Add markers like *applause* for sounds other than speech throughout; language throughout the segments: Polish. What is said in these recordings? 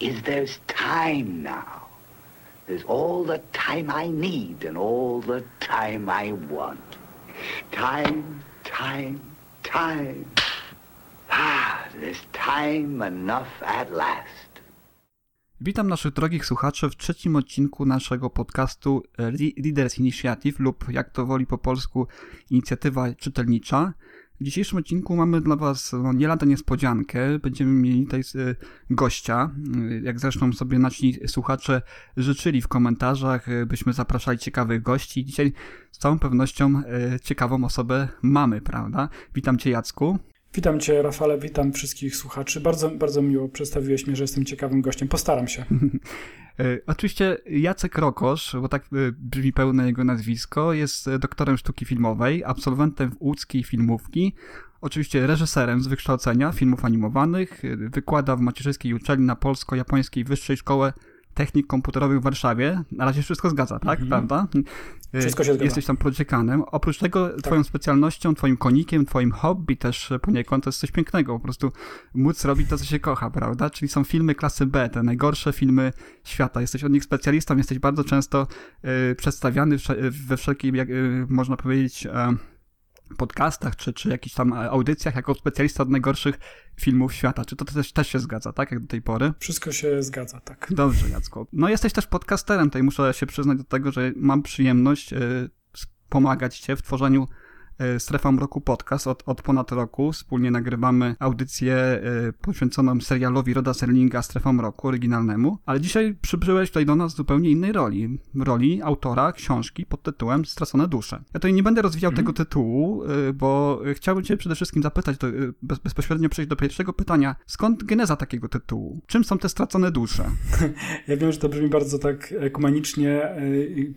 is there's time now. There's all the time I need and all the time I want. Time, time, time. Ah, there's time enough at last. Witam naszych drogich słuchaczy w trzecim odcinku naszego podcastu Readers Initiative lub jak to woli po polsku inicjatywa czytelnicza. W dzisiejszym odcinku mamy dla Was no, nie lada niespodziankę. Będziemy mieli tutaj y, gościa. Y, jak zresztą sobie nasi słuchacze życzyli w komentarzach, y, byśmy zapraszali ciekawych gości. Dzisiaj z całą pewnością ciekawą osobę mamy, prawda? Witam Cię Jacku. Witam Cię, Rafale, witam wszystkich słuchaczy. Bardzo, bardzo miło przedstawiłeś mnie, że jestem ciekawym gościem. Postaram się. *laughs* E, oczywiście Jacek Rokosz, bo tak e, brzmi pełne jego nazwisko, jest e, doktorem sztuki filmowej, absolwentem łódzkiej filmówki, oczywiście reżyserem z wykształcenia filmów animowanych, wykłada w macierzyńskiej uczelni na polsko-japońskiej wyższej szkole technik komputerowych w Warszawie. Na razie wszystko zgadza, tak? Mhm. Prawda? Wszystko się zgadza. Jesteś tam projekanem. Oprócz tego tak. twoją specjalnością, twoim konikiem, twoim hobby też poniekąd to jest coś pięknego. Po prostu móc robić to, co się kocha, prawda? Czyli są filmy klasy B, te najgorsze filmy świata. Jesteś od nich specjalistą, jesteś bardzo często y, przedstawiany we wszelkich, jak y, można powiedzieć, y, podcastach, czy, czy jakichś tam audycjach jako specjalista od najgorszych filmów świata. Czy to też, też się zgadza, tak, jak do tej pory? Wszystko się zgadza, tak. Dobrze, Jacku. No jesteś też podcasterem, tutaj muszę się przyznać do tego, że mam przyjemność y, pomagać Cię w tworzeniu Strefa Mroku Podcast od, od ponad roku. Wspólnie nagrywamy audycję e, poświęconą serialowi Roda Serlinga Strefa Mroku, oryginalnemu. Ale dzisiaj przybyłeś tutaj do nas w zupełnie innej roli. Roli autora książki pod tytułem Stracone dusze. Ja tutaj nie będę rozwijał mm. tego tytułu, e, bo chciałbym cię przede wszystkim zapytać, do, bez, bezpośrednio przejść do pierwszego pytania. Skąd geneza takiego tytułu? Czym są te stracone dusze? *laughs* Ja wiem, że to brzmi bardzo tak ekumenicznie,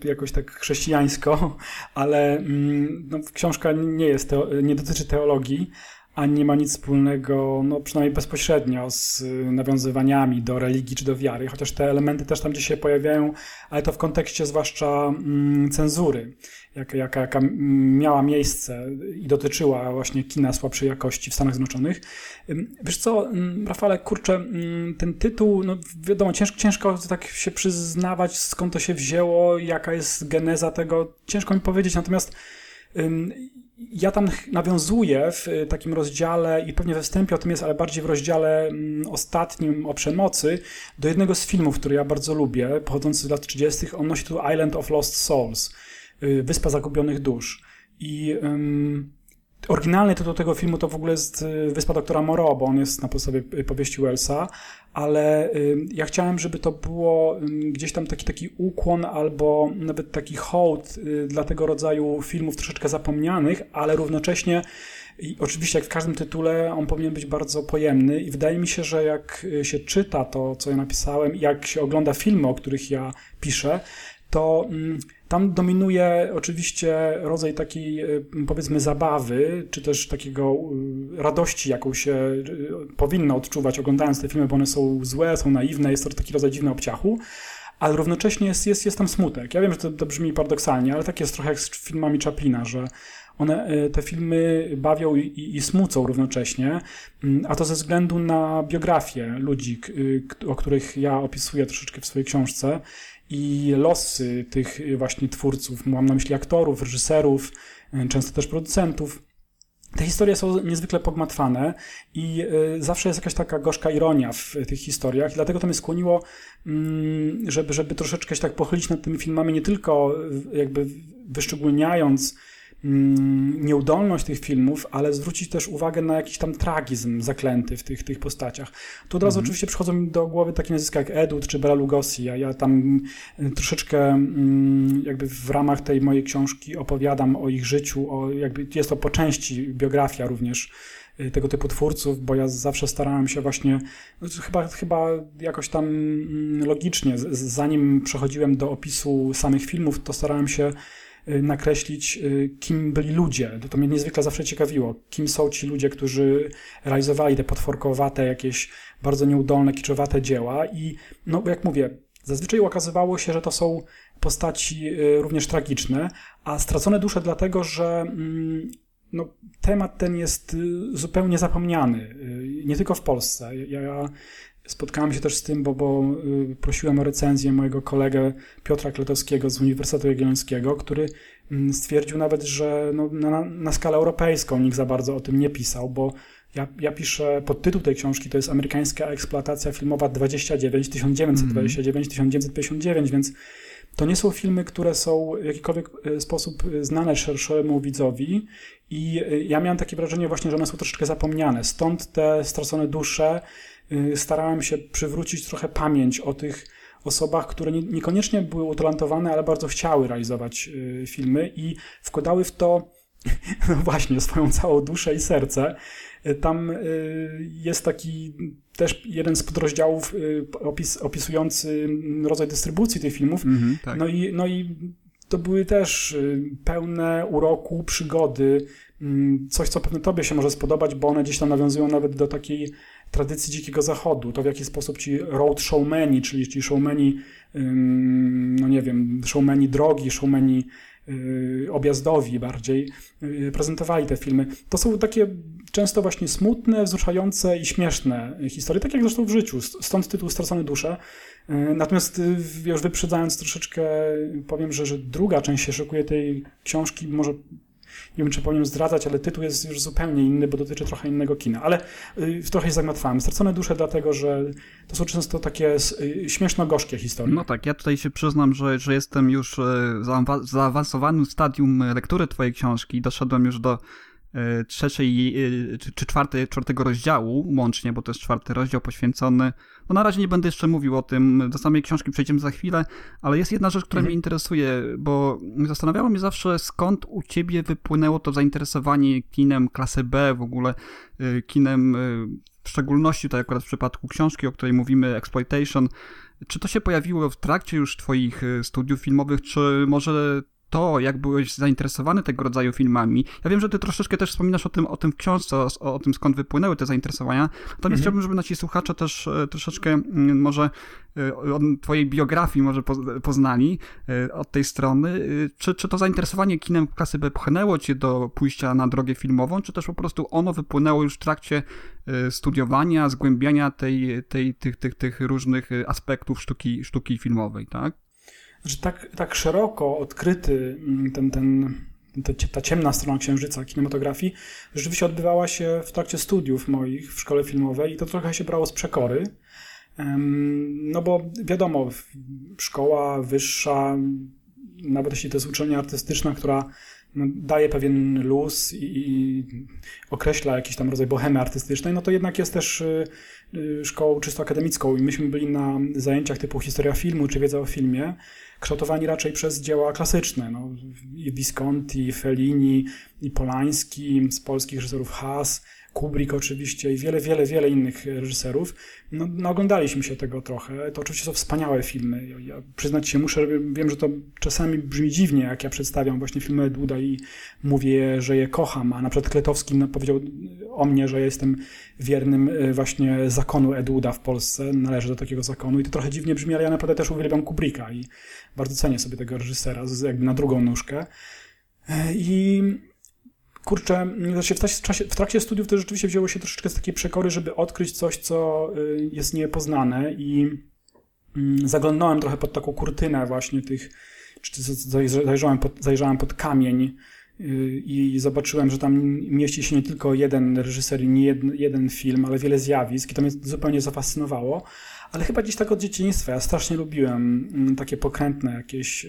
jakoś tak chrześcijańsko, ale mm, no, książka nie, jest teo, nie dotyczy teologii, ani nie ma nic wspólnego, no przynajmniej bezpośrednio, z y, nawiązywaniami do religii czy do wiary, chociaż te elementy też tam gdzieś się pojawiają, ale to w kontekście zwłaszcza mm, cenzury, jaka, jaka, jaka miała miejsce i dotyczyła właśnie kina słabszej jakości w Stanach Zjednoczonych. Wiesz co, Rafale, kurczę, ten tytuł, no wiadomo, ciężko, ciężko tak się przyznawać, skąd to się wzięło, jaka jest geneza tego, ciężko mi powiedzieć, natomiast ja tam nawiązuję w y, takim rozdziale, i pewnie we wstępie o tym jest, ale bardziej w rozdziale ostatnim o przemocy, do jednego z filmów, który ja bardzo lubię, pochodzący z lat 30. On nosi tu Island of Lost Souls, y, Wyspa Zagubionych Dusz. I um, Oryginalny tytuł tego filmu to w ogóle jest y, Wyspa doktora Moreau, bo on jest na podstawie powieści Wellsa, ale ja chciałem, żeby to było gdzieś tam taki, taki ukłon albo nawet taki hołd y, dla tego rodzaju filmów troszeczkę zapomnianych, ale równocześnie i oczywiście jak w każdym tytule on powinien być bardzo pojemny i wydaje mi się, że jak y, się czyta to, co ja napisałem, jak się ogląda filmy, o których ja piszę, to tam dominuje oczywiście rodzaj takiej, e, powiedzmy, zabawy, czy też takiego e, radości, jaką się e, powinno odczuwać oglądając te filmy, bo one są złe, są naiwne, jest to taki rodzaj dziwnego obciachu, ale równocześnie jest, jest, jest tam smutek. Ja wiem, że to, to brzmi paradoksalnie, ale tak jest trochę jak z filmami Chaplina, że one, te filmy bawią i, i smucą równocześnie, mm, a to ze względu na biografię ludzi, o których ja opisuję troszeczkę w swojej książce i losy tych właśnie twórców, mam na myśli aktorów, reżyserów, e, często też producentów. Te historie są niezwykle pogmatwane i e, zawsze jest jakaś taka gorzka ironia w tych historiach i dlatego to mnie skłoniło, mm, żeby, żeby troszeczkę się tak pochylić nad tymi filmami, nie tylko jakby wyszczególniając nieudolność tych filmów, ale zwrócić też uwagę na jakiś tam tragizm zaklęty w tych, tych postaciach. Tu od razu mhm. oczywiście przychodzą mi do głowy takie nazwiska jak Edut czy Bela Lugosi. Ja, ja tam y, troszeczkę mm, jakby w ramach tej mojej książki opowiadam o ich życiu, o jakby jest to po części biografia również y, tego typu twórców, bo ja zawsze starałem się właśnie, no, chyba, chyba jakoś tam mm, logicznie, zanim przechodziłem do opisu samych filmów, to starałem się nakreślić, kim byli ludzie. To mnie niezwykle zawsze ciekawiło, kim są ci ludzie, którzy realizowali te potworkowate, jakieś bardzo nieudolne, kiczowate dzieła i no jak mówię, zazwyczaj okazywało się, że to są postaci również tragiczne, a stracone dusze dlatego, że mm, no, temat ten jest y, zupełnie zapomniany. Y, nie tylko w Polsce. Ja spotkałem się też z tym, bo, bo y, prosiłem o recenzję mojego kolegę Piotra Kletowskiego z Uniwersytetu Jagiellońskiego, który mm, stwierdził nawet, że no, na, na skalę europejską nikt za bardzo o tym nie pisał, bo ja, ja piszę, podtytuł tej książki to jest Amerykańska eksploatacja filmowa 29, 1929-1959, mm. więc to nie są filmy, które są w jakikolwiek e, sposób e, znane szerszemu widzowi i e, ja miałem takie wrażenie właśnie, że one są troszeczkę zapomniane. Stąd te stracone dusze starałem się przywrócić trochę pamięć o tych osobach, które niekoniecznie były utalentowane, ale bardzo chciały realizować filmy i wkładały w to *laughs* no właśnie swoją całą duszę i serce. Tam jest taki też jeden z podrozdziałów y, opis, opisujący rodzaj dystrybucji tych filmów. Mm -hmm, tak. no, i, no i to były też y, pełne uroku, przygody, mm, coś, co pewnie tobie się może spodobać, bo one gdzieś tam nawiązują nawet do takiej tradycji Dzikiego Zachodu. To w jaki sposób ci road showmeni, czyli ci showmeni, no nie wiem, showmeni drogi, showmeni objazdowi bardziej, prezentowali te filmy. To są takie często właśnie smutne, wzruszające i śmieszne historie, tak jak zresztą w życiu, stąd tytuł Stracone dusze. E, natomiast y, już wyprzedzając troszeczkę, powiem, że, że druga część się szykuje tej książki, może nie wiem, czy powinien zdradzać, ale tytuł jest już zupełnie inny, bo dotyczy trochę innego kina. Ale y, trochę się zagmatwałem. Stracone dusze dlatego, że to są często takie y, śmieszno-gorzkie historie. No tak, ja tutaj się przyznam, że, że jestem już w zaawansowanym stadium lektury twojej książki. Doszedłem już do trzeciej e, czy, czy czwarty, czwartego rozdziału łącznie, bo to jest czwarty rozdział poświęcony. No na razie nie będę jeszcze mówił o tym, do samej książki przejdziemy za chwilę, ale jest jedna rzecz, która mhm. mnie interesuje, bo zastanawiało mnie zawsze skąd u ciebie wypłynęło to zainteresowanie kinem klasy B, w ogóle e, kinem w szczególności to akurat w przypadku książki, o której mówimy, Exploitation. Czy to się pojawiło w trakcie już twoich studiów filmowych, czy może to, jak byłeś zainteresowany tego rodzaju filmami. Ja wiem, że ty troszeczkę też wspominasz o tym, o tym w książce, o, o tym skąd wypłynęły te zainteresowania. Natomiast mhm. chciałbym, żeby nasi słuchacze też e, troszeczkę mm, może e, od twojej biografii może poznali e, od tej strony. Czy, czy to zainteresowanie kinem klasy B pchnęło cię do pójścia na drogę filmową, czy też po prostu ono wypłynęło już w trakcie studiowania, zgłębiania tej, tej, tych, tych, tych różnych aspektów sztuki, sztuki filmowej, tak? Że tak, tak szeroko odkryty mm, ten, ten, ta ciemna strona księżyca kinematografii rzeczywiście odbywała się w trakcie studiów moich w szkole filmowej i to trochę się brało z przekory. No bo wiadomo, szkoła wyższa, nawet jeśli to jest uczelnia artystyczna, która no, daje pewien luz i, określa jakiś tam rodzaj bohemy artystycznej, no to jednak jest też y, szkołą czysto akademicką i myśmy byli na zajęciach typu historia filmu czy wiedza o filmie, kształtowani raczej przez dzieła klasyczne. No, I Visconti, Fellini, i Polański, z polskich reżyserów Haas, Kubrick oczywiście i wiele, wiele, wiele innych reżyserów. No, no oglądaliśmy się tego trochę. To oczywiście są wspaniałe filmy. Ja przyznać się muszę, wiem, że to czasami brzmi dziwnie, jak ja przedstawiam właśnie filmy Eduda i mówię, że je kocham, a na przykład Kletowski powiedział o mnie, że jestem wiernym e, właśnie zakonu Eduda w Polsce, należę do takiego zakonu i to trochę dziwnie brzmi, ale ja naprawdę też uwielbiam Kubricka i bardzo cenię sobie tego reżysera, jakby na drugą nóżkę. E, I kurczę, znaczy w, trakcie, w trakcie studiów to rzeczywiście wzięło się troszeczkę z takiej przekory, żeby odkryć coś, co y, jest niepoznane i mm, zaglądnąłem trochę pod taką kurtynę właśnie tych, czy zajrzałem pod, zajrzałem pod kamień y, i zobaczyłem, że tam mieści się nie tylko jeden reżyser i nie jeden, jeden film, ale wiele zjawisk i to mnie zupełnie zafascynowało ale chyba gdzieś tak od dzieciństwa. Ja strasznie lubiłem mm, takie pokrętne jakieś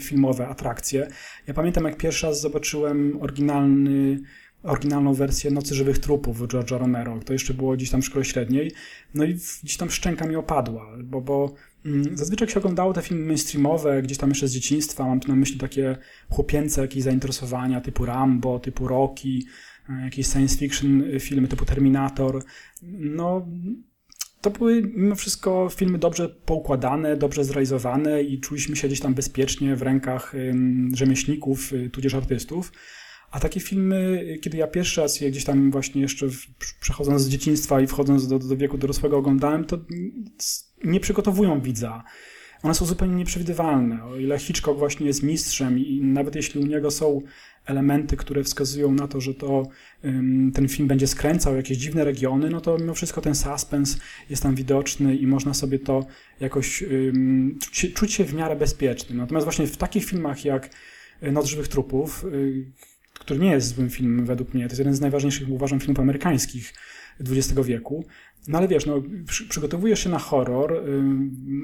filmowe atrakcje. Ja pamiętam, jak pierwszy raz zobaczyłem oryginalny oryginalną wersję Nocy Żywych Trupów George'a Romero. To jeszcze było gdzieś tam w szkole średniej. No i gdzieś tam szczęka mi opadła, bo, bo mm, zazwyczaj się oglądało te filmy mainstreamowe, gdzieś tam jeszcze z dzieciństwa, mam tu na myśli takie chłopięce jakieś zainteresowania typu Rambo, typu Rocky, jakieś science fiction filmy typu Terminator. No, to były mimo wszystko filmy dobrze poukładane, dobrze zrealizowane i czuliśmy się gdzieś tam bezpiecznie w rękach rzemieślników, tudzież artystów. A takie filmy, kiedy ja pierwszy raz je gdzieś tam właśnie jeszcze przechodząc z dzieciństwa i wchodząc do, do wieku dorosłego oglądałem, to nie przygotowują widza. One są zupełnie nieprzewidywalne. O ile Hitchcock właśnie jest mistrzem i nawet jeśli u niego są elementy, które wskazują na to, że to ten film będzie skręcał jakieś dziwne regiony, no to mimo wszystko ten suspens jest tam widoczny i można sobie to jakoś czuć, się w miarę bezpiecznym. Natomiast właśnie w takich filmach jak Noc żywych trupów, y, który nie jest złym filmem według mnie, to jest jeden z najważniejszych, uważam, filmów amerykańskich XX wieku. No ale wiesz, no, przy, przygotowujesz się na horror, y,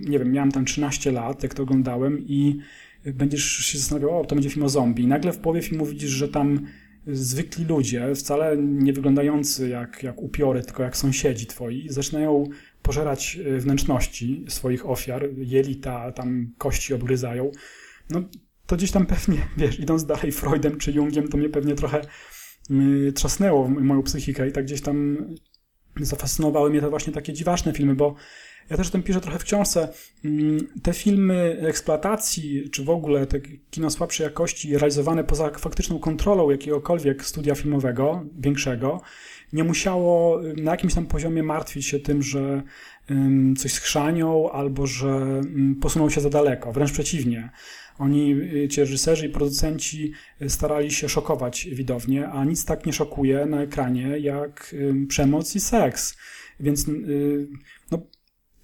nie wiem, miałem tam 13 lat, jak to oglądałem i będziesz się zastanawiał, o, to będzie film o zombie. I nagle w połowie filmu widzisz, że tam zwykli ludzie, wcale nie wyglądający jak, jak upiory, tylko jak sąsiedzi twoi, zaczynają pożerać y, wnętrzności swoich ofiar, jelita, tam kości obgryzają. No, to gdzieś tam pewnie, *laughs* wiesz, idąc dalej Freudem czy Jungiem, to mnie pewnie trochę y, trzasnęło moją psychikę i tak gdzieś tam zafascynowały mnie te właśnie takie dziwaczne filmy, bo ja też o tym piszę trochę w książce. Mm, te filmy eksploatacji, czy w ogóle te kino słabszej jakości realizowane poza faktyczną kontrolą jakiegokolwiek studia filmowego, większego, nie musiało na jakimś tam poziomie martwić się tym, że coś schrzanią albo że posuną się za daleko. Wręcz przeciwnie. Oni, y, ci reżyserzy i producenci y, starali się szokować widownię, a nic tak nie szokuje na ekranie jak przemoc i seks. Więc y, no,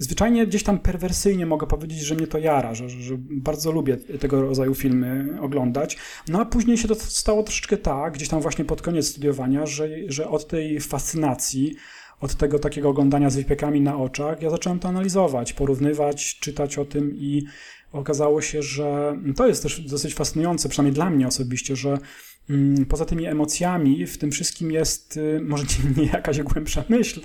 zwyczajnie gdzieś tam perwersyjnie mogę powiedzieć, że mnie to jara, że, że bardzo lubię tego rodzaju filmy oglądać. No a później się to stało troszeczkę tak, gdzieś tam właśnie pod koniec studiowania, że, że od tej fascynacji od tego takiego oglądania z wypiekami na oczach, ja zacząłem to analizować, porównywać, czytać o tym i okazało się, że to jest też dosyć fascynujące, przynajmniej dla mnie osobiście, że poza tymi emocjami w tym wszystkim jest y, może nie jakaś głębsza myśl,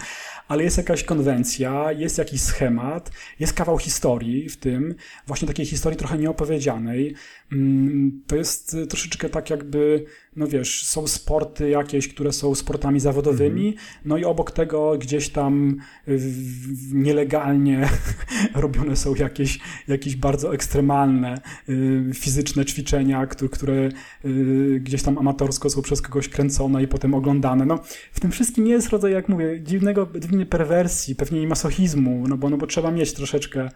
ale jest jakaś konwencja, jest jakiś schemat, jest kawał historii w tym, właśnie takiej historii trochę nieopowiedzianej. Mm, to jest y, troszeczkę tak jakby, no wiesz, są sporty jakieś, które są sportami zawodowymi, mhm. no i obok tego gdzieś tam nielegalnie *laughs* robione są jakieś, jakieś bardzo ekstremalne y, fizyczne ćwiczenia, które, które gdzieś tam amatorsko są przez kogoś kręcone i potem oglądane. No, w tym wszystkim jest rodzaj, jak mówię, dziwnego, dziwnej perwersji, pewnie i masochizmu, no bo, no bo trzeba mieć troszeczkę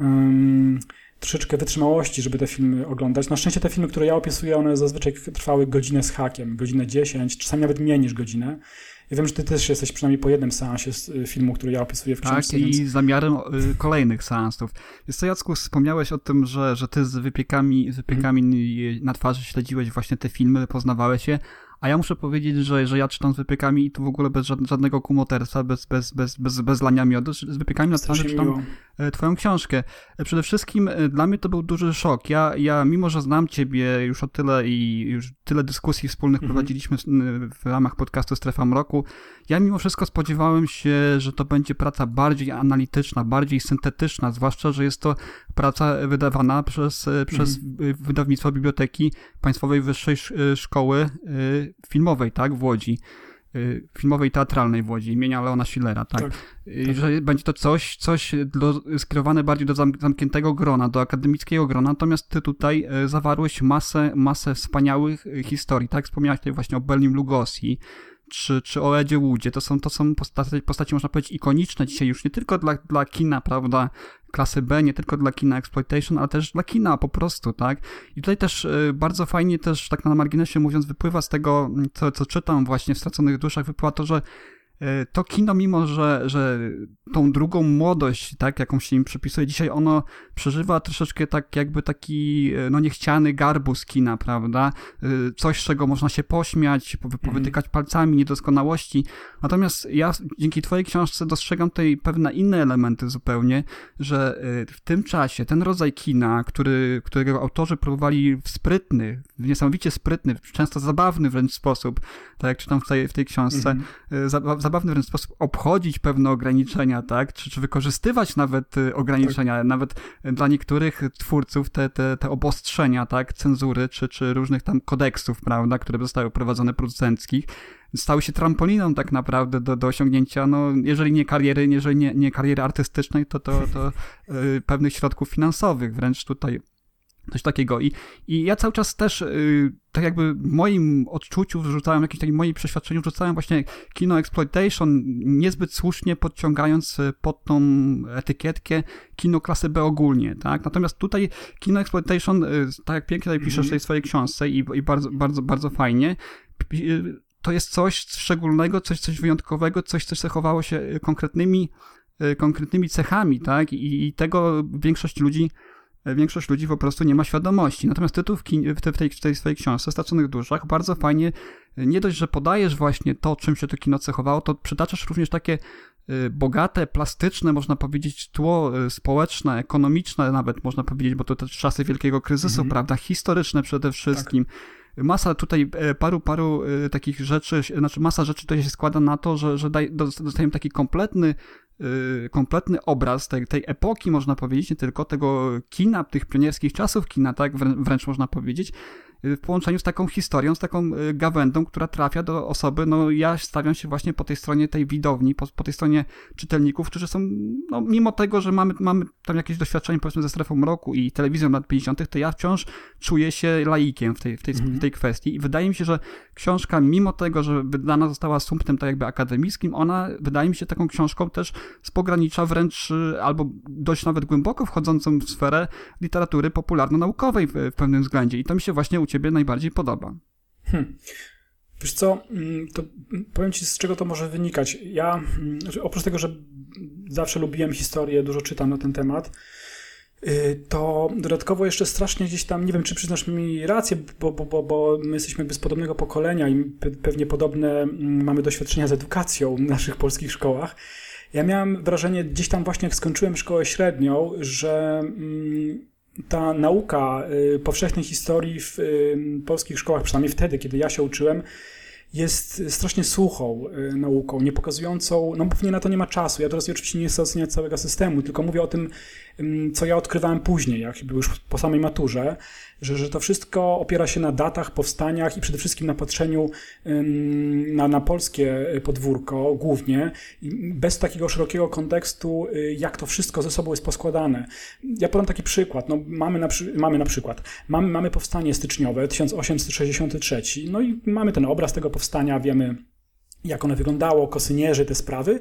um, troszeczkę wytrzymałości, żeby te filmy oglądać. Na szczęście te filmy, które ja opisuję, one zazwyczaj trwały godzinę z hakiem, godzinę 10, czasami nawet mniej niż godzinę. Ja wiem, że ty też jesteś przynajmniej po jednym seansie y, filmu, który ja opisuję w książce. Tak, więc... i zamiarem y, kolejnych seansów. Jest to, Jacku, wspomniałeś o tym, że, że ty z wypiekami, z wypiekami hmm. na twarzy śledziłeś właśnie te filmy, poznawałeś je, a ja muszę powiedzieć, że, że ja czytam z wypiekami i tu w ogóle bez żadnego kumoterstwa, bez, bez, bez, bez, bez lania miodu, z wypiekami na twarzy czytam miło. E, twoją książkę. E, przede wszystkim e, dla mnie to był duży szok. Ja, ja mimo, że znam ciebie już o tyle i już tyle dyskusji wspólnych mhm. prowadziliśmy w ramach podcastu Strefa Mroku, ja mimo wszystko spodziewałem się, że to będzie praca bardziej analityczna, bardziej syntetyczna, zwłaszcza, że jest to praca wydawana przez, przez mhm. wydawnictwo Biblioteki Państwowej Wyższej Szkoły filmowej, tak, w Łodzi filmowej teatralnej w Łodzi imienia Leona Schillera, tak? tak, tak. Że będzie to coś, coś do, skierowane bardziej do zamkniętego grona, do akademickiego grona, natomiast ty tutaj zawarłeś masę, masę wspaniałych historii, tak? Wspomniałeś tutaj właśnie o Berlim Lugosi, czy, czy o Edzie Woodzie, to są, to są postaci, postaci, można powiedzieć, ikoniczne dzisiaj już nie tylko dla, dla kina, prawda, klasy B, nie tylko dla kina exploitation, ale też dla kina po prostu, tak? I tutaj też y, bardzo fajnie też, tak na marginesie mówiąc, wypływa z tego, co, co czytam właśnie w Straconych Duszach, wypływa to, że to kino, mimo że, że tą drugą młodość, tak, jaką się im przypisuje dzisiaj, ono przeżywa troszeczkę tak jakby taki, e, no niechciany garbus kina, prawda? E, coś, z czego można się pośmiać, powytykać mm. palcami, niedoskonałości. Natomiast ja dzięki twojej książce dostrzegam tutaj pewne inne elementy zupełnie, że w tym czasie ten rodzaj kina, który, którego autorzy próbowali w sprytny, w niesamowicie sprytny, często zabawny wręcz sposób, tak jak czytam w tej, w tej książce, mm -hmm zabawny wręcz sposób obchodzić pewne ograniczenia, tak? Czy, czy wykorzystywać nawet y, ograniczenia, tak. nawet dla niektórych twórców te, te, te obostrzenia, tak? Cenzury, czy, czy różnych tam kodeksów, prawda? Które zostały prowadzone producenckich stały się trampoliną tak naprawdę do, do osiągnięcia, no, jeżeli nie kariery, jeżeli nie, nie kariery artystycznej, to, to, to yy, pewnych środków finansowych, wręcz tutaj coś takiego. I, i ja cały czas też, yy, tak jakby w moim odczuciu wrzucałem, jakimś takim moim przeświadczeniu wrzucałem właśnie kino exploitation, niezbyt słusznie podciągając y, pod tą etykietkę kino klasy B ogólnie, tak? Natomiast tutaj kino exploitation, yy, tak jak pięknie tutaj piszesz w tej swojej książce i, i bardzo, bardzo, bardzo fajnie, y, to jest coś szczególnego, coś, coś wyjątkowego, coś, co cechowało się konkretnymi, y, konkretnymi cechami, tak? I, i tego większość ludzi większość ludzi po prostu nie ma świadomości. Natomiast tytuł w, w, tej, w tej swojej książce, Straconych Duszach, bardzo fajnie, nie dość, że podajesz właśnie to, czym się to kino cechowało, to przytaczasz również takie bogate, plastyczne, można powiedzieć, tło społeczne, ekonomiczne nawet, można powiedzieć, bo to też czasy wielkiego kryzysu, mhm. prawda, historyczne przede wszystkim. Tak masa tutaj e, paru, paru e, takich rzeczy, znaczy masa rzeczy tutaj się składa na to, że, że daj, dostajemy taki kompletny e, kompletny obraz tej, tej epoki, można powiedzieć, nie tylko tego kina, tych pionierskich czasów kina, tak, wręcz można powiedzieć, Y, w połączeniu z taką historią, z taką y, gawędą, która trafia do osoby, no ja stawiam się właśnie po tej stronie tej widowni, po, po tej stronie czytelników, którzy są, no mimo tego, że mamy, mamy tam jakieś doświadczenie powiedzmy ze strefą roku i telewizją lat 50., to ja wciąż czuję się laikiem w tej, w tej, mhm. w tej kwestii i wydaje mi się, że książka, mimo tego, że wydana została sumptem tak jakby akademickim, ona wydaje mi się taką książką też z pogranicza wręcz y, albo dość nawet głęboko wchodzącą w sferę literatury popularno-naukowej w, w pewnym względzie i to mi się właśnie ciebie najbardziej podoba? Hmm. Wiesz co, mm, to powiem ci, z czego to może wynikać. Ja, mm, oprócz tego, że zawsze lubiłem historię, dużo czytam na ten temat, y, to dodatkowo jeszcze strasznie gdzieś tam, nie wiem, czy przyznasz mi rację, bo, bo, bo, bo my jesteśmy jakby z podobnego pokolenia i pewnie podobne mm, mamy doświadczenia z edukacją w naszych polskich szkołach. Ja miałem wrażenie gdzieś tam właśnie jak skończyłem szkołę średnią, że ta nauka y, powszechnej historii w polskich szkołach, przynajmniej wtedy, kiedy ja się uczyłem, jest strasznie suchą y, nauką, nie pokazującą, no pewnie na to nie ma czasu. Ja teraz oczywiście nie chcę oceniać całego systemu, tylko mówię o tym, co ja odkrywałem później, jak już po samej maturze, że, że to wszystko opiera się na datach, powstaniach i przede wszystkim na patrzeniu na, na polskie podwórko głównie, bez takiego szerokiego kontekstu, y, jak to wszystko ze sobą jest poskładane. Ja podam taki przykład. No, mamy, na, mamy na przykład, mamy, mamy powstanie styczniowe 1863, no i mamy ten obraz tego powstania, wiemy jak ono wyglądało, kosynierzy, te sprawy,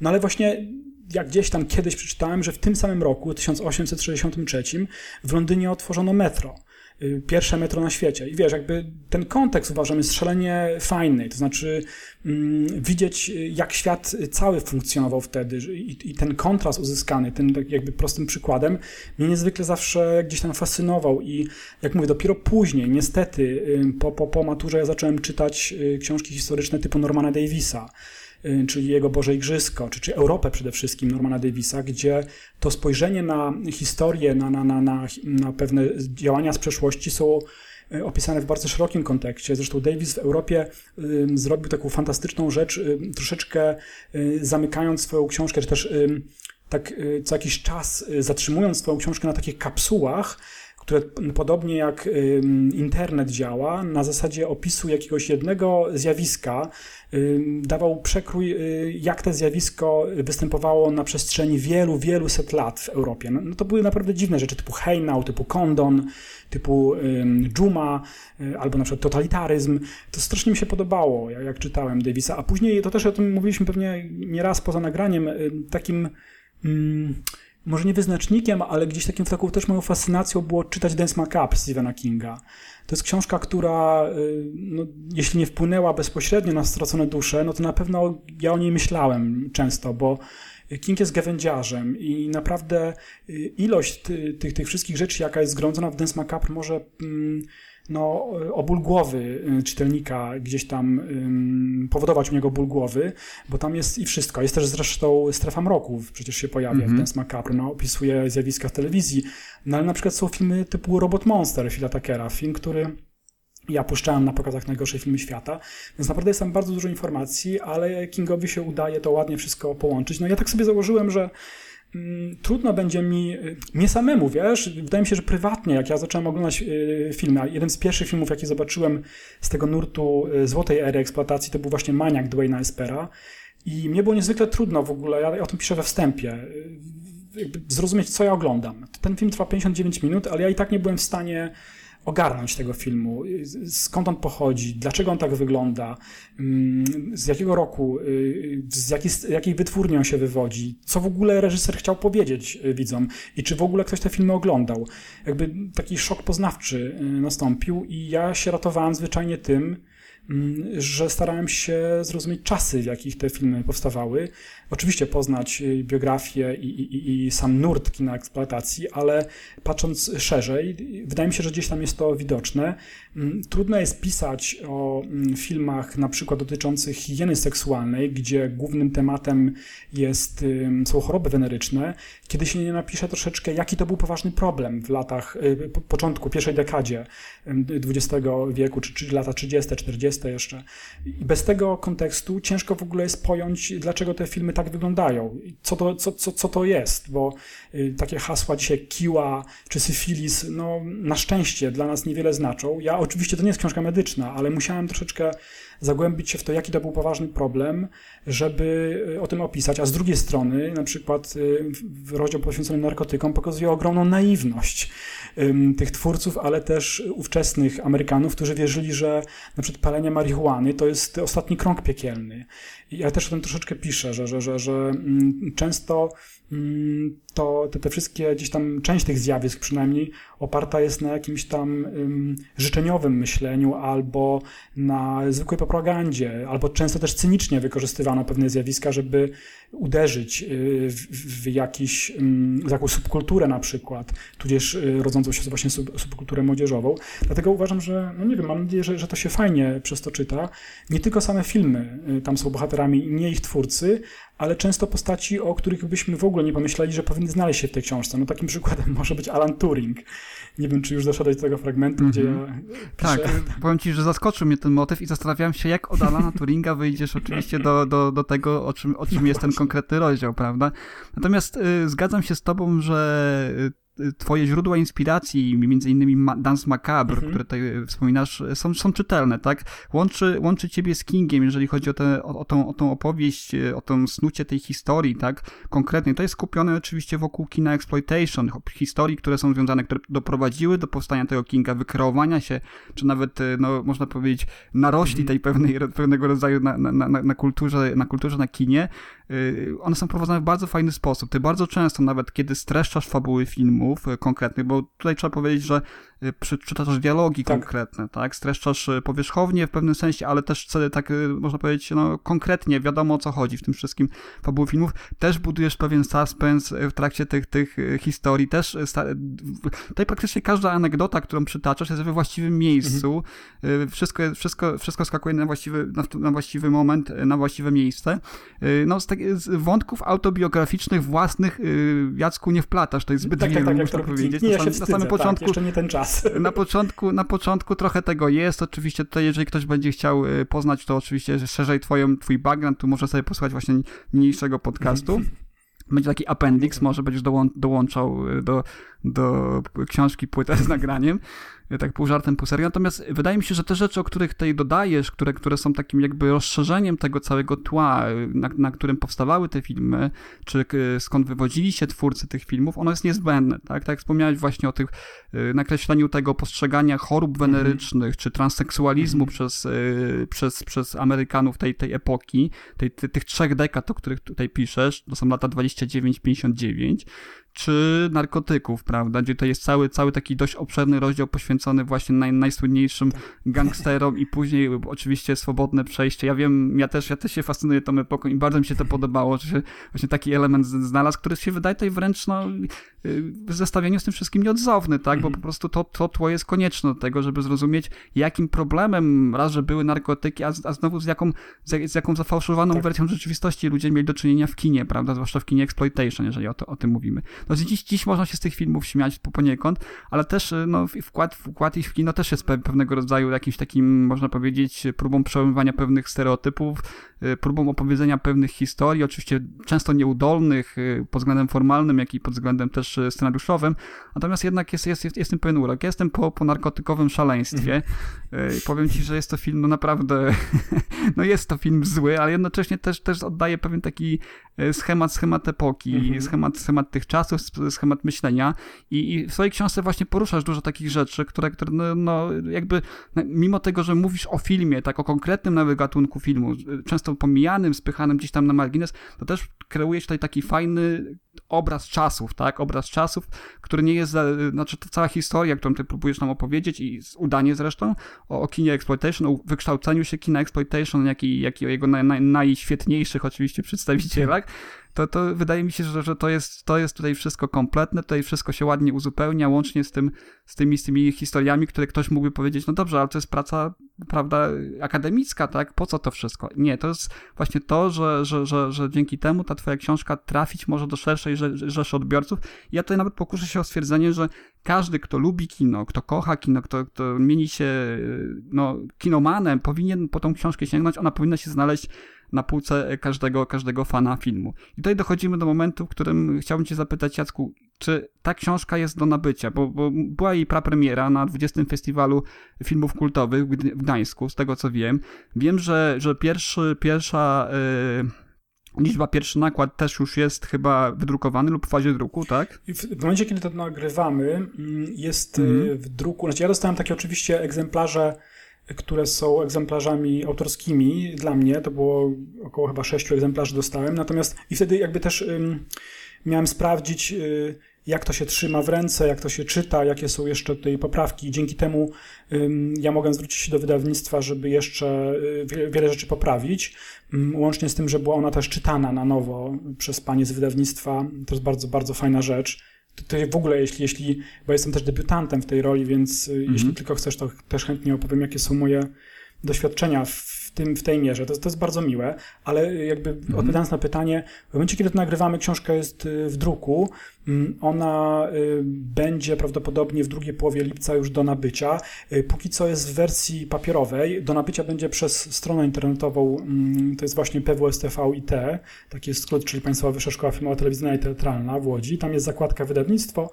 no ale właśnie jak gdzieś tam kiedyś przeczytałem, że w tym samym roku, 1863, w Londynie otworzono metro. Y, pierwsze metro na świecie. I wiesz, jakby ten kontekst uważam jest szalenie fajny, to znaczy mm, widzieć, y, jak świat cały funkcjonował wtedy i, i, ten kontrast uzyskany, tym tak jakby prostym przykładem, mnie niezwykle zawsze gdzieś tam fascynował. I jak mówię, dopiero później, niestety, y, po, po, po maturze ja zacząłem czytać książki historyczne typu Normana Davisa, czyli jego Boże Igrzysko, czy, czy Europę przede wszystkim Normana Davisa, gdzie to spojrzenie na historię, na, na, na, na, na pewne działania z przeszłości są y, opisane w bardzo szerokim kontekście. Zresztą Davis w Europie y, zrobił taką fantastyczną rzecz, y, troszeczkę y, zamykając swoją książkę, czy też y, tak co jakiś czas zatrzymując swoją książkę na takich kapsułach, które podobnie jak internet działa, na zasadzie opisu jakiegoś jednego zjawiska, dawał przekrój, y, jak to zjawisko występowało na przestrzeni wielu, wielu set lat w Europie. No, no to były naprawdę dziwne rzeczy typu Hejnał, typu Kondon, typu Dżuma, y, albo na przykład totalitaryzm. To strasznie mi się podobało, jak, czytałem Davisa. A później, to też o tym mówiliśmy pewnie nieraz poza nagraniem, takim może nie wyznacznikiem, ale gdzieś takim taką też moją fascynacją było czytać Dance Macabre Stephena Kinga. To jest książka, która, y, no, jeśli nie wpłynęła bezpośrednio na stracone dusze, no to na pewno ja o niej myślałem często, bo King jest gawędziarzem i naprawdę y, ilość tych, tych wszystkich rzeczy, jaka jest zgromadzona w Dance Macabre może... Mm, no, o ból głowy y, czytelnika gdzieś tam powodować u niego ból głowy, bo tam jest i wszystko. Jest też zresztą strefa mroku, przecież się pojawia mm -hmm. w Dance Macabre, no, opisuje zjawiska w telewizji, no ale na przykład są filmy typu Robot Monster Phila Tuckera, film, który ja puszczałem na pokazach najgorsze filmy świata, więc naprawdę jest tam bardzo dużo informacji, ale Kingowi się udaje to ładnie wszystko połączyć. No ja tak sobie założyłem, że trudno będzie mi, y, mnie samemu, wiesz, wydaje mi się, że prywatnie, jak ja zacząłem oglądać y, filmy, a jeden z pierwszych filmów, jaki zobaczyłem z tego nurtu y, złotej ery eksploatacji, to był właśnie Maniak Dwayna Espera i mnie było niezwykle trudno w ogóle, ja o tym piszę we wstępie, zrozumieć, co ja oglądam. Ten film trwa 59 minut, ale ja i tak nie byłem w stanie ogarnąć tego filmu, skąd on pochodzi, dlaczego on tak wygląda, mm, z jakiego roku, y, z jakiej, jakiej wytwórni on się wywodzi, co w ogóle reżyser chciał powiedzieć y, widzom? I czy w ogóle ktoś te filmy oglądał. Jakby taki szok poznawczy y, nastąpił i ja się ratowałem zwyczajnie tym, mm, że starałem się zrozumieć czasy, w jakich te filmy powstawały, oczywiście poznać y, biografię i, i, i sam nurt kina eksploatacji, ale patrząc szerzej, wydaje mi się, że gdzieś tam jest to widoczne. Mm, trudno jest pisać o mm, filmach na przykład dotyczących higieny seksualnej, gdzie głównym tematem jest, są choroby weneryczne, kiedy się nie napisze troszeczkę, jaki to był poważny problem w latach, y, po początku, pierwszej dekadzie XX wieku, czy, czy lata 30., 40. jeszcze. Bez tego kontekstu ciężko w ogóle jest pojąć, dlaczego te filmy tak wyglądają. Co to, co, co, co to jest? Bo y, takie hasła dzisiaj kiła czy syfilis, no na szczęście dla nas niewiele znaczą. Ja oczywiście to nie jest książka medyczna, ale musiałem troszeczkę zagłębić się w to, jaki to był poważny problem, żeby y, o tym opisać. A z drugiej strony, na przykład y, rozdział poświęcony narkotykom pokazuje ogromną naiwność tych twórców, ale też ówczesnych Amerykanów, którzy wierzyli, że na przykład palenie marihuany to jest ostatni krąg piekielny. Ja też o tym troszeczkę piszę, że, że, że, że mm, często mm, to te, te wszystkie, gdzieś tam część tych zjawisk przynajmniej oparta jest na jakimś tam życzeniowym myśleniu albo na zwykłej propagandzie, albo często też cynicznie wykorzystywano pewne zjawiska, żeby uderzyć y, w, w jakiś, w jakąś subkulturę na przykład, tudzież y, rodzącą się właśnie sub, subkulturę młodzieżową. Dlatego uważam, że, no nie wiem, mam nadzieję, że, że to się fajnie przez to czyta. Nie tylko same filmy y, tam są bohaterami, nie ich twórcy, ale często postaci, o których byśmy w ogóle nie pomyśleli, że powinny znaleźć się w tej książce. No takim przykładem *laughs* może być Alan Turing. Nie wiem, czy już doszedłeś do tego fragmentu, mm -hmm. gdzie ja mhm. Tak, *laughs* powiem ci, że zaskoczył mnie ten motyw i zastanawiałem się, jak od Alana Turinga wyjdziesz oczywiście do, do, do tego, o czym, o czym jest ten konkretny rozdział, prawda? Natomiast y, zgadzam się z tobą, że y, twoje źródła inspiracji, między innymi Dance Macabre, mhm. które tutaj wspominasz, są, są czytelne, tak? Łączy, łączy ciebie z Kingiem, jeżeli chodzi o, te, o, o, tą, o tą opowieść, o tą snucie tej historii, tak? Konkretnie. To jest skupione oczywiście wokół kina exploitation, historii, które są związane, które doprowadziły do powstania tego Kinga, wykreowania się, czy nawet, no, można powiedzieć, narośli mhm. tej pewnej, pewnego rodzaju na, na, na, na kulturze, na kulturze, na kinie, one są prowadzone w bardzo fajny sposób. Ty bardzo często, nawet kiedy streszczasz fabuły filmów y, konkretnych, bo tutaj trzeba powiedzieć, że y, przeczytasz dialogi tak. konkretne, tak? Streszczasz powierzchownie w pewnym sensie, ale też tak można powiedzieć, no konkretnie, wiadomo o co chodzi w tym wszystkim fabuły filmów. Też budujesz pewien suspens w trakcie tych, tych historii. Też tutaj praktycznie każda anegdota, którą przytaczasz jest we właściwym miejscu. Mhm. Wszystko, wszystko, wszystko skakuje na właściwy, na, na właściwy moment, na właściwe miejsce. No z tak, z wątków autobiograficznych własnych y, Jacku nie wplatasz, to jest zbyt tak, tak, tak, muszę powiedzieć. Nie, ja się wstydzę, na samym tak, początku, jeszcze nie ten czas. *laughs* Na początku, na początku trochę tego jest, oczywiście tutaj jeżeli ktoś będzie chciał y, poznać to oczywiście szerzej twoją, twój background, to może sobie posłuchać właśnie niniejszego podcastu. *laughs* Będzie taki appendix, może będziesz dołączał y, do, do książki płytę z *laughs* nagraniem tak pół żartem, pół serio. Natomiast wydaje mi się, że te rzeczy, o których tutaj dodajesz, które, które są takim jakby rozszerzeniem tego całego tła, na, na którym powstawały te filmy, czy skąd wywodzili się twórcy tych filmów, ono jest niezbędne, tak? Tak jak wspomniałeś właśnie o tych y, nakreśleniu tego postrzegania chorób mhm. wenerycznych, mm -hmm. czy transseksualizmu mm -hmm. przez, y, przez, przez Amerykanów tej, tej epoki, tej, tych trzech dekad, o których tutaj piszesz, to są lata 29-59, czy narkotyków, prawda? Gdzie to jest cały, cały taki dość obszerny rozdział poświęcony właśnie naj, najsłynniejszym gangsterom i później oczywiście swobodne przejście. Ja wiem, ja też, ja też się fascynuję tą epoką i bardzo mi się to podobało, że się właśnie taki element znalazł, który się wydaje tutaj wręcz no, w zestawieniu z tym wszystkim nieodzowny, tak? Bo po prostu to, to tło jest konieczne do tego, żeby zrozumieć, jakim problemem raz, że były narkotyki, a, a znowu z jaką, z, z jaką zafałszowaną tak. wersją rzeczywistości ludzie mieli do czynienia w kinie, prawda? Zwłaszcza w kinie exploitation, jeżeli o, to, o tym mówimy. No dziś, dziś można się z tych filmów śmiać poniekąd, ale też y, no, wkład, wkład ich w kino też jest pewnego rodzaju jakimś takim, można powiedzieć, próbą przełamywania pewnych stereotypów, próbą opowiedzenia pewnych historii, oczywiście często nieudolnych pod względem formalnym, jak i pod względem też scenariuszowym, natomiast jednak jest, jest, jest, jest tym pewien urok. Jestem po, po narkotykowym szaleństwie. Mhm. Powiem ci, że jest to film no naprawdę, *laughs* no jest to film zły, ale jednocześnie też, też oddaje pewien taki schemat, schemat epoki, mhm. schemat, schemat tych czasów, schemat myślenia I, i w swojej książce właśnie poruszasz dużo takich rzeczy, które, które no, no jakby no, mimo tego, że mówisz o filmie, tak o konkretnym nawet gatunku filmu, często pomijanym, spychanym gdzieś tam na margines, to też kreujesz tutaj taki fajny obraz czasów, tak? Obraz czasów, który nie jest, znaczy to cała historia, którą ty próbujesz nam opowiedzieć i udanie zresztą o, o kinie exploitation, o wykształceniu się kina exploitation, jak i, jak i o jego naj, naj, najświetniejszych oczywiście przedstawicielach, to, to wydaje mi się, że, że to, jest, to jest tutaj wszystko kompletne, tutaj wszystko się ładnie uzupełnia, łącznie z, tym, z, tymi, z tymi historiami, które ktoś mógłby powiedzieć, no dobrze, ale to jest praca, prawda, akademicka, tak? Po co to wszystko? Nie, to jest właśnie to, że, że, że, że dzięki temu ta twoja książka trafić może do szerszej rzeszy odbiorców. Ja tutaj nawet pokuszę się o stwierdzenie, że każdy, kto lubi kino, kto kocha kino, kto, kto mieni się no, kinomanem, powinien po tą książkę sięgnąć, ona powinna się znaleźć na półce każdego, każdego fana filmu. I tutaj dochodzimy do momentu, w którym chciałbym cię zapytać, Jacku, czy ta książka jest do nabycia? Bo, bo była jej prapremiera na 20. Festiwalu Filmów Kultowych w Gdańsku, z tego co wiem. Wiem, że, że pierwszy, pierwsza... Yy, Liczba pierwszy nakład też już jest chyba wydrukowany lub w fazie druku, tak? W momencie, kiedy to nagrywamy, mm, jest mm. w druku. Znaczy, ja dostałem takie oczywiście egzemplarze które są egzemplarzami autorskimi dla mnie. To było około chyba sześciu egzemplarzy dostałem. Natomiast i wtedy jakby też ym, miałem sprawdzić, y, jak to się trzyma w ręce, jak to się czyta, jakie są jeszcze tutaj poprawki. Dzięki temu ja mogę zwrócić się do wydawnictwa, żeby jeszcze y, wiele, rzeczy poprawić. Ym, łącznie z tym, że była ona też czytana na nowo przez panie z wydawnictwa. To jest bardzo, bardzo fajna rzecz to, w ogóle, jeśli, jeśli, bo jestem też debiutantem w tej roli, więc mm -hmm. jeśli tylko chcesz, to też chętnie opowiem, jakie są moje doświadczenia w, tym, w tej mierze. To, to jest bardzo miłe, ale jakby mhm. odpowiadając na pytanie, w momencie, kiedy to nagrywamy, książka jest y, w druku, mm, ona y, będzie prawdopodobnie w drugiej połowie lipca już do nabycia. Y, póki co jest w wersji papierowej. Do nabycia będzie przez stronę internetową, mm, to jest właśnie PWSTV.IT, taki jest skrót, czyli Państwowa Wyższa Szkoła Filmowa, Telewizyjna i Teatralna w Łodzi. Tam jest zakładka wydawnictwo.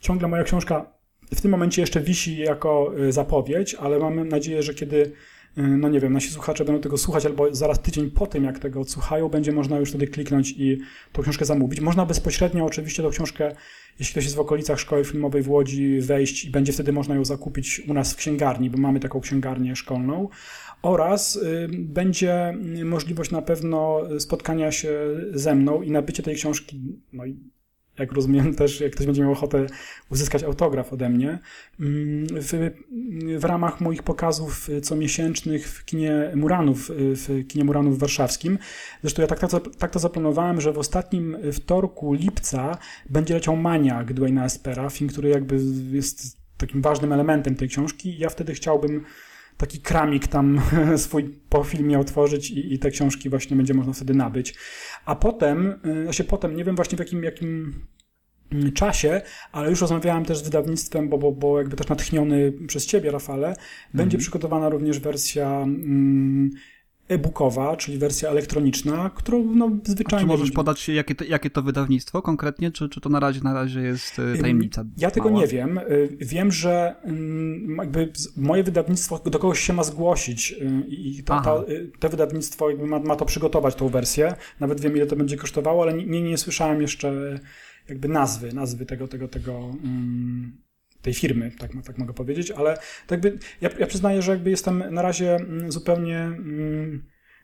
Ciągle moja książka w tym momencie jeszcze wisi jako zapowiedź, ale mam nadzieję, że kiedy no nie wiem, nasi słuchacze będą tego słuchać, albo zaraz tydzień po tym, jak tego odsłuchają, będzie można już wtedy kliknąć i tą książkę zamówić. Można bezpośrednio oczywiście tą książkę, jeśli ktoś jest w okolicach Szkoły Filmowej w Łodzi, wejść i będzie wtedy można ją zakupić u nas w księgarni, bo mamy taką księgarnię szkolną. Oraz y, będzie możliwość na pewno spotkania się ze mną i nabycie tej książki, no i jak rozumiem też, jak ktoś będzie miał ochotę uzyskać autograf ode mnie. Mm, w, w ramach moich pokazów comiesięcznych w kinie Muranów, w kinie Muranów warszawskim. Zresztą ja tak, tak, tak to zaplanowałem, że w ostatnim wtorku lipca będzie leciał Maniak Dwayna Espera, film, który jakby jest takim ważnym elementem tej książki. Ja wtedy chciałbym taki kramik tam *laughs* swój po filmie otworzyć i, i, te książki właśnie będzie można wtedy nabyć. A potem, znaczy potem, nie wiem właśnie w jakim, jakim mm, czasie, ale już rozmawiałem też z wydawnictwem, bo, bo, bo jakby też natchniony przez ciebie, Rafale, będzie mm -hmm. przygotowana również wersja mm, e-bookowa, czyli wersja elektroniczna, którą no, zwyczajnie... A czy możesz podać, jakie to, jakie to wydawnictwo konkretnie, czy, czy to na razie, na razie jest e, tajemnica? Ja tego nie wiem. E, wiem, że mm, jakby moje wydawnictwo do kogoś się ma zgłosić e, i to, ta, to wydawnictwo jakby ma, ma to przygotować, tą wersję. Nawet wiem, ile to będzie kosztowało, ale nie, nie słyszałem jeszcze jakby nazwy, nazwy tego, tego, tego, um, tej firmy, tak, tak mogę powiedzieć, ale tak jakby, ja, ja przyznaję, że jakby jestem na razie mm, zupełnie mm,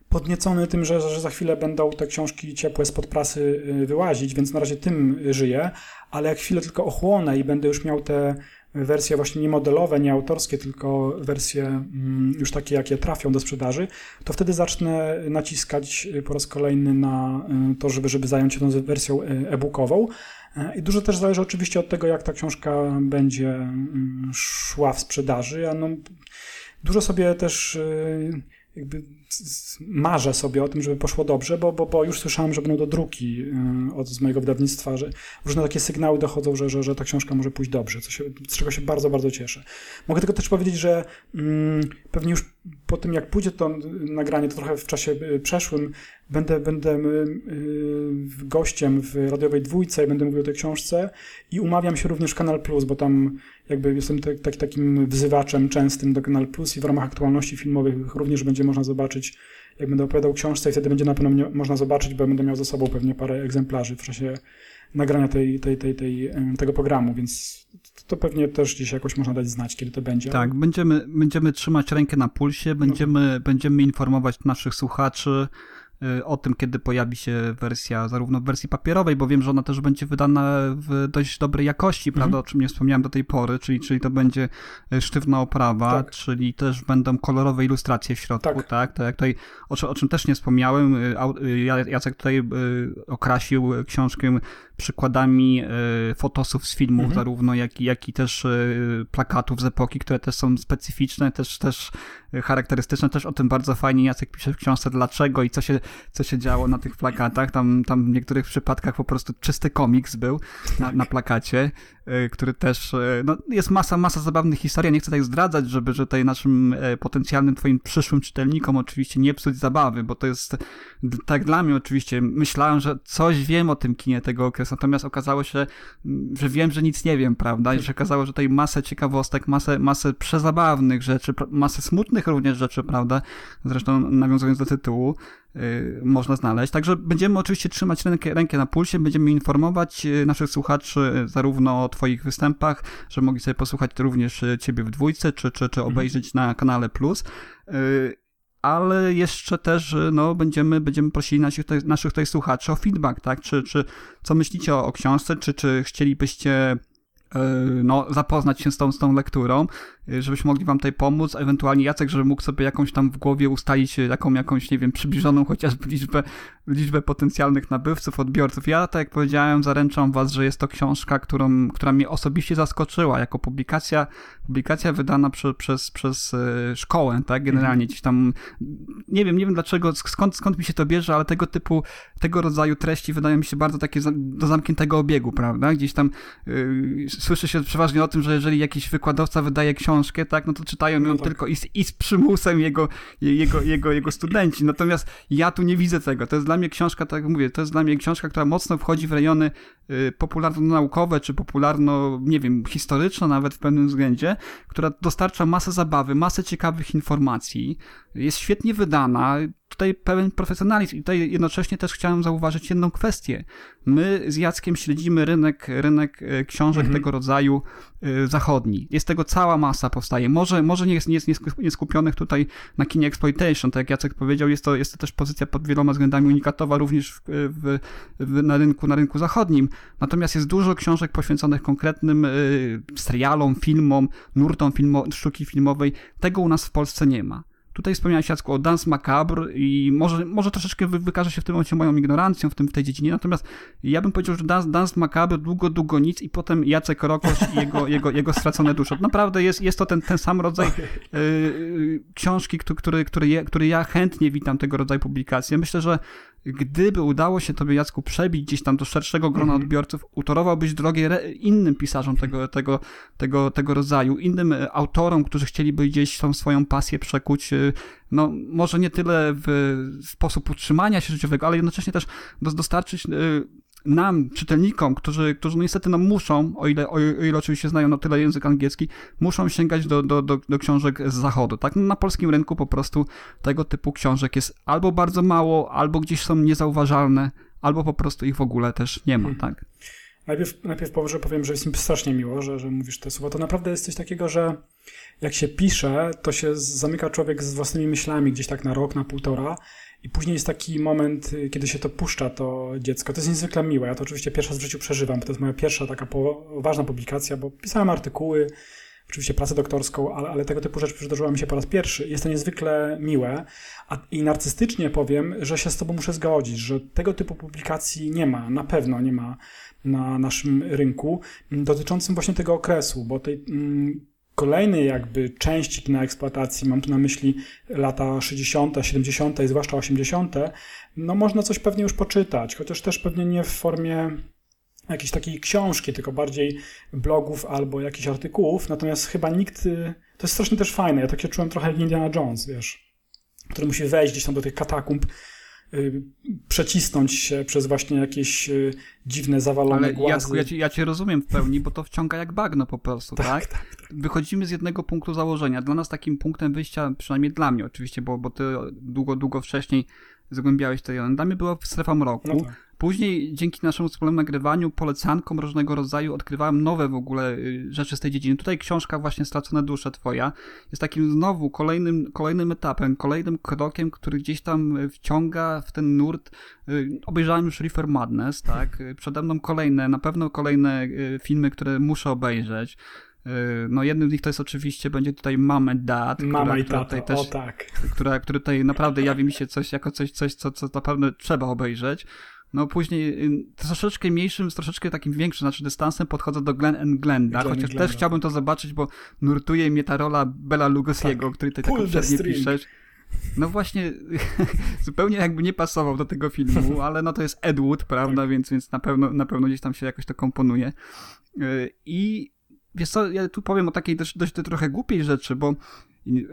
podniecony tym, że, że za chwilę będą te książki ciepłe spod prasy y, wyłazić, więc na razie tym żyję, ale jak chwilę tylko ochłonę i będę już miał te wersje właśnie nie modelowe, nie autorskie, tylko wersje mm, już takie, jakie trafią do sprzedaży, to wtedy zacznę naciskać po raz kolejny na y, to, żeby, żeby zająć się tą wersją y, e-bookową, i dużo też zależy oczywiście od tego, jak ta książka będzie mm, szła w sprzedaży. Ja no, dużo sobie też y, jakby marzę sobie o tym, żeby poszło dobrze, bo, bo, bo już słyszałem, że będą do druki y, od z mojego wydawnictwa, że różne takie sygnały dochodzą, że, że, że ta książka może pójść dobrze, co się, z czego się bardzo, bardzo cieszę. Mogę tylko też powiedzieć, że mm, pewnie już po tym, jak pójdzie to nagranie, to trochę w czasie y, przeszłym, będę, będę y, gościem w radiowej dwójce i będę mówił o tej książce i umawiam się również Kanal Plus, bo tam jakby jestem tak, tak, takim wzywaczem częstym do Kanal Plus i w ramach aktualności filmowych również będzie można zobaczyć, jak będę opowiadał książce i wtedy będzie na pewno można zobaczyć, bo będę miał ze sobą pewnie parę egzemplarzy w czasie nagrania tej, tej, tej, tej, tego programu, więc to pewnie też gdzieś jakoś można dać znać, kiedy to będzie. Tak, będziemy, będziemy trzymać rękę na pulsie, będziemy, no. będziemy informować naszych słuchaczy, Y, o tym, kiedy pojawi się wersja, zarówno w wersji papierowej, bo wiem, że ona też będzie wydana w dość dobrej jakości, prawda, mhm. o czym nie wspomniałem do tej pory, czyli, czyli to będzie y, sztywna oprawa, tak. czyli też będą kolorowe ilustracje w środku, tak, tak, tak jak tutaj, o, o czym też nie wspomniałem, y, Jacek tutaj okrasił książkę przykładami fotosów z filmów, mhm. zarówno jak, jak i też plakatów z epoki, które też są specyficzne, też, też charakterystyczne, też o tym bardzo fajnie Jacek pisze w książce, dlaczego i co się co się działo na tych plakatach. Tam, tam w niektórych przypadkach po prostu czysty komiks był na, na plakacie, który też, y, no jest masa, masa zabawnych historii. Nie chcę tutaj zdradzać, żeby, że tutaj naszym e, potencjalnym twoim przyszłym czytelnikom oczywiście nie psuć zabawy, bo to jest, tak dla mnie oczywiście, myślałem, że coś wiem o tym kinie tego okresu, natomiast okazało się, że wiem, że nic nie wiem, prawda? I się okazało, że tutaj masę ciekawostek, masę, masę przezabawnych rzeczy, masę smutnych również rzeczy, prawda? Zresztą nawiązując do tytułu, można znaleźć. Także będziemy oczywiście trzymać rękę, rękę na pulsie, będziemy informować y, naszych słuchaczy y, zarówno o Twoich występach, że mogli sobie posłuchać również Ciebie w dwójce, czy, czy, czy obejrzeć mhm. na kanale Plus ale jeszcze też no, będziemy, będziemy prosili naszych, naszych tutaj słuchaczy o feedback, tak? Czy, czy co myślicie o, o książce, czy, czy chcielibyście no, zapoznać się z tą, z tą lekturą, Y, żebyśmy mogli wam tutaj pomóc, ewentualnie Jacek, żeby mógł sobie jakąś tam w głowie ustalić jaką, jakąś, nie wiem, przybliżoną *laughs* chociażby liczbę, liczbę potencjalnych nabywców, odbiorców. Ja, tak jak powiedziałem, zaręczam was, że jest to książka, którą, która mnie osobiście zaskoczyła, jako publikacja, publikacja wydana prze, przez, przez y, szkołę, tak, generalnie mhm. gdzieś tam, nie wiem, nie wiem dlaczego, skąd, skąd mi się to bierze, ale tego typu, tego rodzaju treści wydają mi się bardzo takie do zamkniętego obiegu, prawda, gdzieś tam yy, słyszy się przeważnie o tym, że jeżeli jakiś wykładowca wydaje książkę, książkę, tak, no to czytają ją no tak. tylko i z, i z przymusem jego, jego, jego, jego studenci. Natomiast ja tu nie widzę tego. To jest dla mnie książka, tak jak mówię, to jest dla mnie książka, która mocno wchodzi w rejony y, popularno-naukowe, czy popularno, nie wiem, historyczne nawet w pewnym względzie, która dostarcza masę zabawy, masę ciekawych informacji, jest świetnie wydana, tutaj pełen profesjonalizm i tutaj jednocześnie też chciałem zauważyć jedną kwestię. My z Jackiem śledzimy rynek, rynek e, książek mhm. tego rodzaju y, zachodni. Jest tego cała masa powstaje. Może, może nie jest, nie jest nieskupionych tutaj na kinie exploitation, tak jak Jacek powiedział, jest to, jest to też pozycja pod wieloma względami unikatowa również w, w, w, na, rynku, na rynku zachodnim. Natomiast jest dużo książek poświęconych konkretnym y, serialom, filmom, nurtom filmo, sztuki filmowej. Tego u nas w Polsce nie ma. Tutaj wspomniałeś Jacku o Dance Macabre i może, może troszeczkę wy, wykaże się w tym momencie moją ignorancją w, tym, w tej dziedzinie, natomiast ja bym powiedział, że Dance, Dance Macabre długo, długo nic i potem Jacek Rokosz i jego, *laughs* jego, jego stracone dusze. Naprawdę jest, jest to ten, ten sam rodzaj y, książki, który, który, który ja chętnie witam tego rodzaju publikacje. Myślę, że gdyby udało się tobie, Jacku, przebić gdzieś tam do szerszego grona mm -hmm. odbiorców, utorowałbyś drogę innym pisarzom tego, tego, tego, tego rodzaju, innym e, autorom, którzy chcieliby gdzieś tą swoją pasję przekuć, e, no może nie tyle w sposób utrzymania się życiowego, ale jednocześnie też dostarczyć e, nam, czytelnikom, którzy, którzy no niestety no muszą, o ile, o ile oczywiście znają na tyle język angielski, muszą sięgać do, do, do, do książek z zachodu. Tak? No, na polskim rynku po prostu tego typu książek jest albo bardzo mało, albo gdzieś są niezauważalne, albo po prostu ich w ogóle też nie ma. Tak? Najpierw, najpierw powiem, że jest mi strasznie miło, że, że mówisz te słowa. To naprawdę jest coś takiego, że jak się pisze, to się zamyka człowiek z własnymi myślami gdzieś tak na rok, na półtora i później jest taki moment, kiedy się to puszcza, to dziecko. To jest niezwykle miłe. Ja to oczywiście pierwszy raz w życiu przeżywam. To jest moja pierwsza taka ważna publikacja, bo pisałem artykuły, oczywiście pracę doktorską, ale, ale tego typu rzecz przydarzyła mi się po raz pierwszy. Jest to niezwykle miłe. A, I narcystycznie powiem, że się z Tobą muszę zgodzić, że tego typu publikacji nie ma, na pewno nie ma na naszym rynku, dotyczącym właśnie tego okresu, bo tej. Mm, kolejnej jakby części kina eksploatacji, mam tu na myśli lata 60., 70. i zwłaszcza 80., no można coś pewnie już poczytać, chociaż też pewnie nie w formie jakiejś takiej książki, tylko bardziej blogów albo jakichś artykułów, natomiast chyba nikt, y, to jest strasznie też fajne, ja tak się czułem trochę jak Indiana Jones, wiesz, który musi wejść gdzieś tam do tych katakumb, y, przecisnąć się przez właśnie jakieś y, dziwne, zawalone Ale głazy. Jacku, ja cię, ja cię rozumiem w pełni, bo to wciąga jak bagno po prostu, tak? tak, tak, tak. Wychodzimy z jednego punktu założenia. Dla nas takim punktem wyjścia, przynajmniej dla mnie oczywiście, bo, bo ty długo, długo wcześniej zgłębiałeś te rejony, dla mnie była strefa mroku. No tak. Później dzięki naszemu wspólnemu nagrywaniu, polecankom różnego rodzaju odkrywałem nowe w ogóle y, rzeczy z tej dziedziny. Tutaj książka właśnie Stracone dusze twoja jest takim znowu kolejnym, kolejnym etapem, kolejnym krokiem, który gdzieś tam wciąga w ten nurt. Y, Obejrzałem już Reefer Madness, tak? Y, Przede mną kolejne, na pewno kolejne filmy, które muszę obejrzeć. Y, No jednym z nich to jest oczywiście, będzie tutaj Mom and Dad, Mama która, i która tata, tutaj też o tak. która, który tutaj naprawdę jawi mi się coś jako coś, coś co, co naprawdę trzeba obejrzeć. No później y, troszeczkę mniejszym, troszeczkę takim większym, znaczy dystansem podchodzę do Glenn and Glenda, Glenn chociaż Glenda. też chciałbym to zobaczyć, bo nurtuje mnie ta rola Bela Lugosiego, Tak. który tutaj tak string. piszesz. No właśnie, *laughs* zupełnie jakby nie pasował do tego filmu, *laughs* ale no to jest Ed Wood, prawda, Tak. więc, więc na pewno, na pewno gdzieś tam się jakoś to komponuje. Y, I wiesz co, ja tu powiem o takiej dość, dość trochę głupiej rzeczy, bo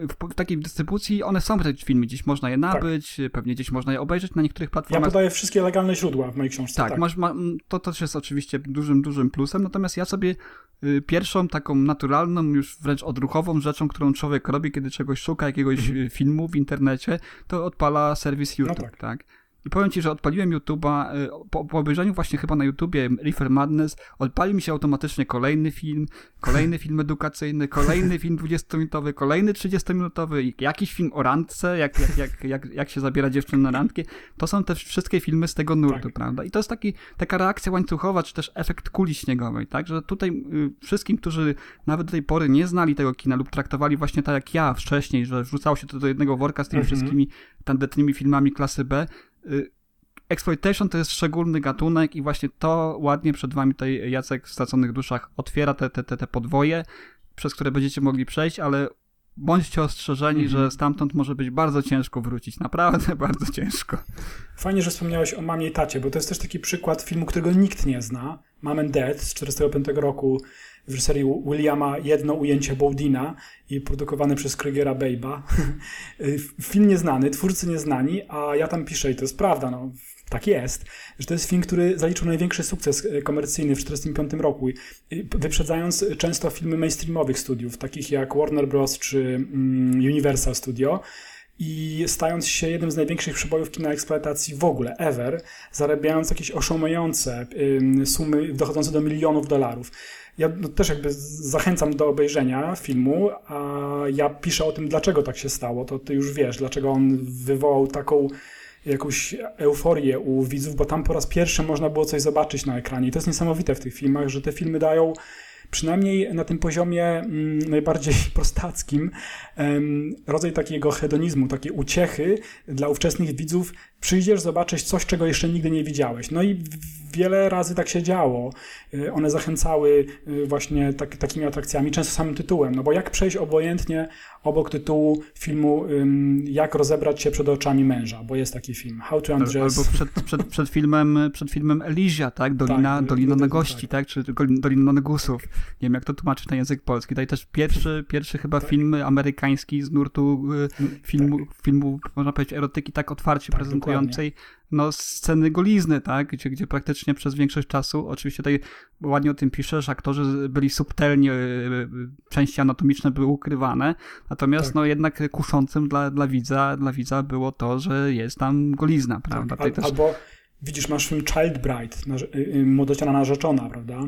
w, takiej dystrybucji one są te filmy, gdzieś można je nabyć, pewnie gdzieś można je obejrzeć na niektórych Ja platformach. podaję wszystkie legalne źródła w mojej książce. Tak, Masz, ma, to też jest oczywiście dużym, dużym plusem, natomiast ja sobie y, pierwszą taką naturalną, już wręcz odruchową rzeczą, którą człowiek robi, kiedy czegoś szuka, jakiegoś y, filmu w internecie, to odpala serwis YouTube, tak. tak. I powiem Ci, że odpaliłem YouTube'a, y, po, po obejrzeniu właśnie chyba na YouTubie Reefer Madness, odpalił mi się automatycznie kolejny film, kolejny film edukacyjny, kolejny film 20-minutowy, kolejny 30-minutowy, jakiś film o randce, jak, jak, jak, jak, jak się zabiera dziewczynę na randkę. To są te wszystkie filmy z tego nurtu, Tak. prawda? I to jest taki, taka reakcja łańcuchowa, czy też efekt kuli śniegowej, tak? Że tutaj y, wszystkim, którzy nawet do tej pory nie znali tego kina lub traktowali właśnie tak jak ja wcześniej, że wrzucało się to do jednego worka z tymi Mhm. wszystkimi tandetnymi filmami klasy B, Exploitation to jest szczególny gatunek i właśnie to ładnie przed wami tutaj Jacek w Straconych Duszach otwiera te, te, te, te podwoje, przez które będziecie mogli przejść, ale bądźcie ostrzeżeni, Mhm. że stamtąd może być bardzo ciężko wrócić. Naprawdę *laughs* bardzo ciężko. Fajnie, że wspomniałeś o mamie i tacie, bo to jest też taki przykład filmu, którego nikt nie zna. Mom and Dad z 1945 roku w reżyserii Williama Jedno ujęcie Bowdina i produkowany przez Krygera Babe'a. *laughs* Film nieznany, twórcy nieznani, a ja tam piszę i to jest prawda, no tak jest, że to jest film, który zaliczył największy sukces e, komercyjny w 1945 roku, i wyprzedzając często filmy mainstreamowych studiów, takich jak Warner Bros. czy mm, Universal Studio i stając się jednym z największych przebojów kina eksploatacji w ogóle, ever, zarabiając jakieś oszałamiające sumy dochodzące do milionów dolarów. Ja no, też jakby zachęcam do obejrzenia filmu, a ja piszę o tym, dlaczego tak się stało. To ty już wiesz, dlaczego on wywołał taką jakąś euforię u widzów, bo tam po raz pierwszy można było coś zobaczyć na ekranie. I to jest niesamowite w tych filmach, że te filmy dają przynajmniej na tym poziomie mm, najbardziej *laughs* prostackim rodzaj takiego hedonizmu, takiej uciechy dla ówczesnych widzów. Przyjdziesz zobaczyć coś, czego jeszcze nigdy nie widziałeś. No i wiele razy tak się działo. Y, One zachęcały y, właśnie tak, takimi atrakcjami, często samym tytułem. No bo jak przejść obojętnie obok tytułu filmu Jak rozebrać się przed oczami męża, bo jest taki film. How to undress... Albo przed, przed, przed, filmem, przed filmem Elysia, tak? Dolina, Tak, Dolina tak, Nagości, tak? Czy Gol- Dolina Negusów. Nie wiem, jak to tłumaczyć na język polski. Tutaj też pierwszy, pierwszy chyba Tak. film amerykański z nurtu y, filmu, tak. filmu, można powiedzieć, erotyki tak otwarcie No, sceny golizny, tak? Gdzie, gdzie praktycznie przez większość czasu, oczywiście tutaj ładnie o tym piszesz, aktorzy byli subtelnie, y, y, części anatomiczne były ukrywane, natomiast Tak. no jednak kuszącym dla, dla widza, dla widza było to, że jest tam golizna, prawda? Tak, al, też... Albo widzisz, masz film Child Bride, y, młodociana narzeczona, prawda?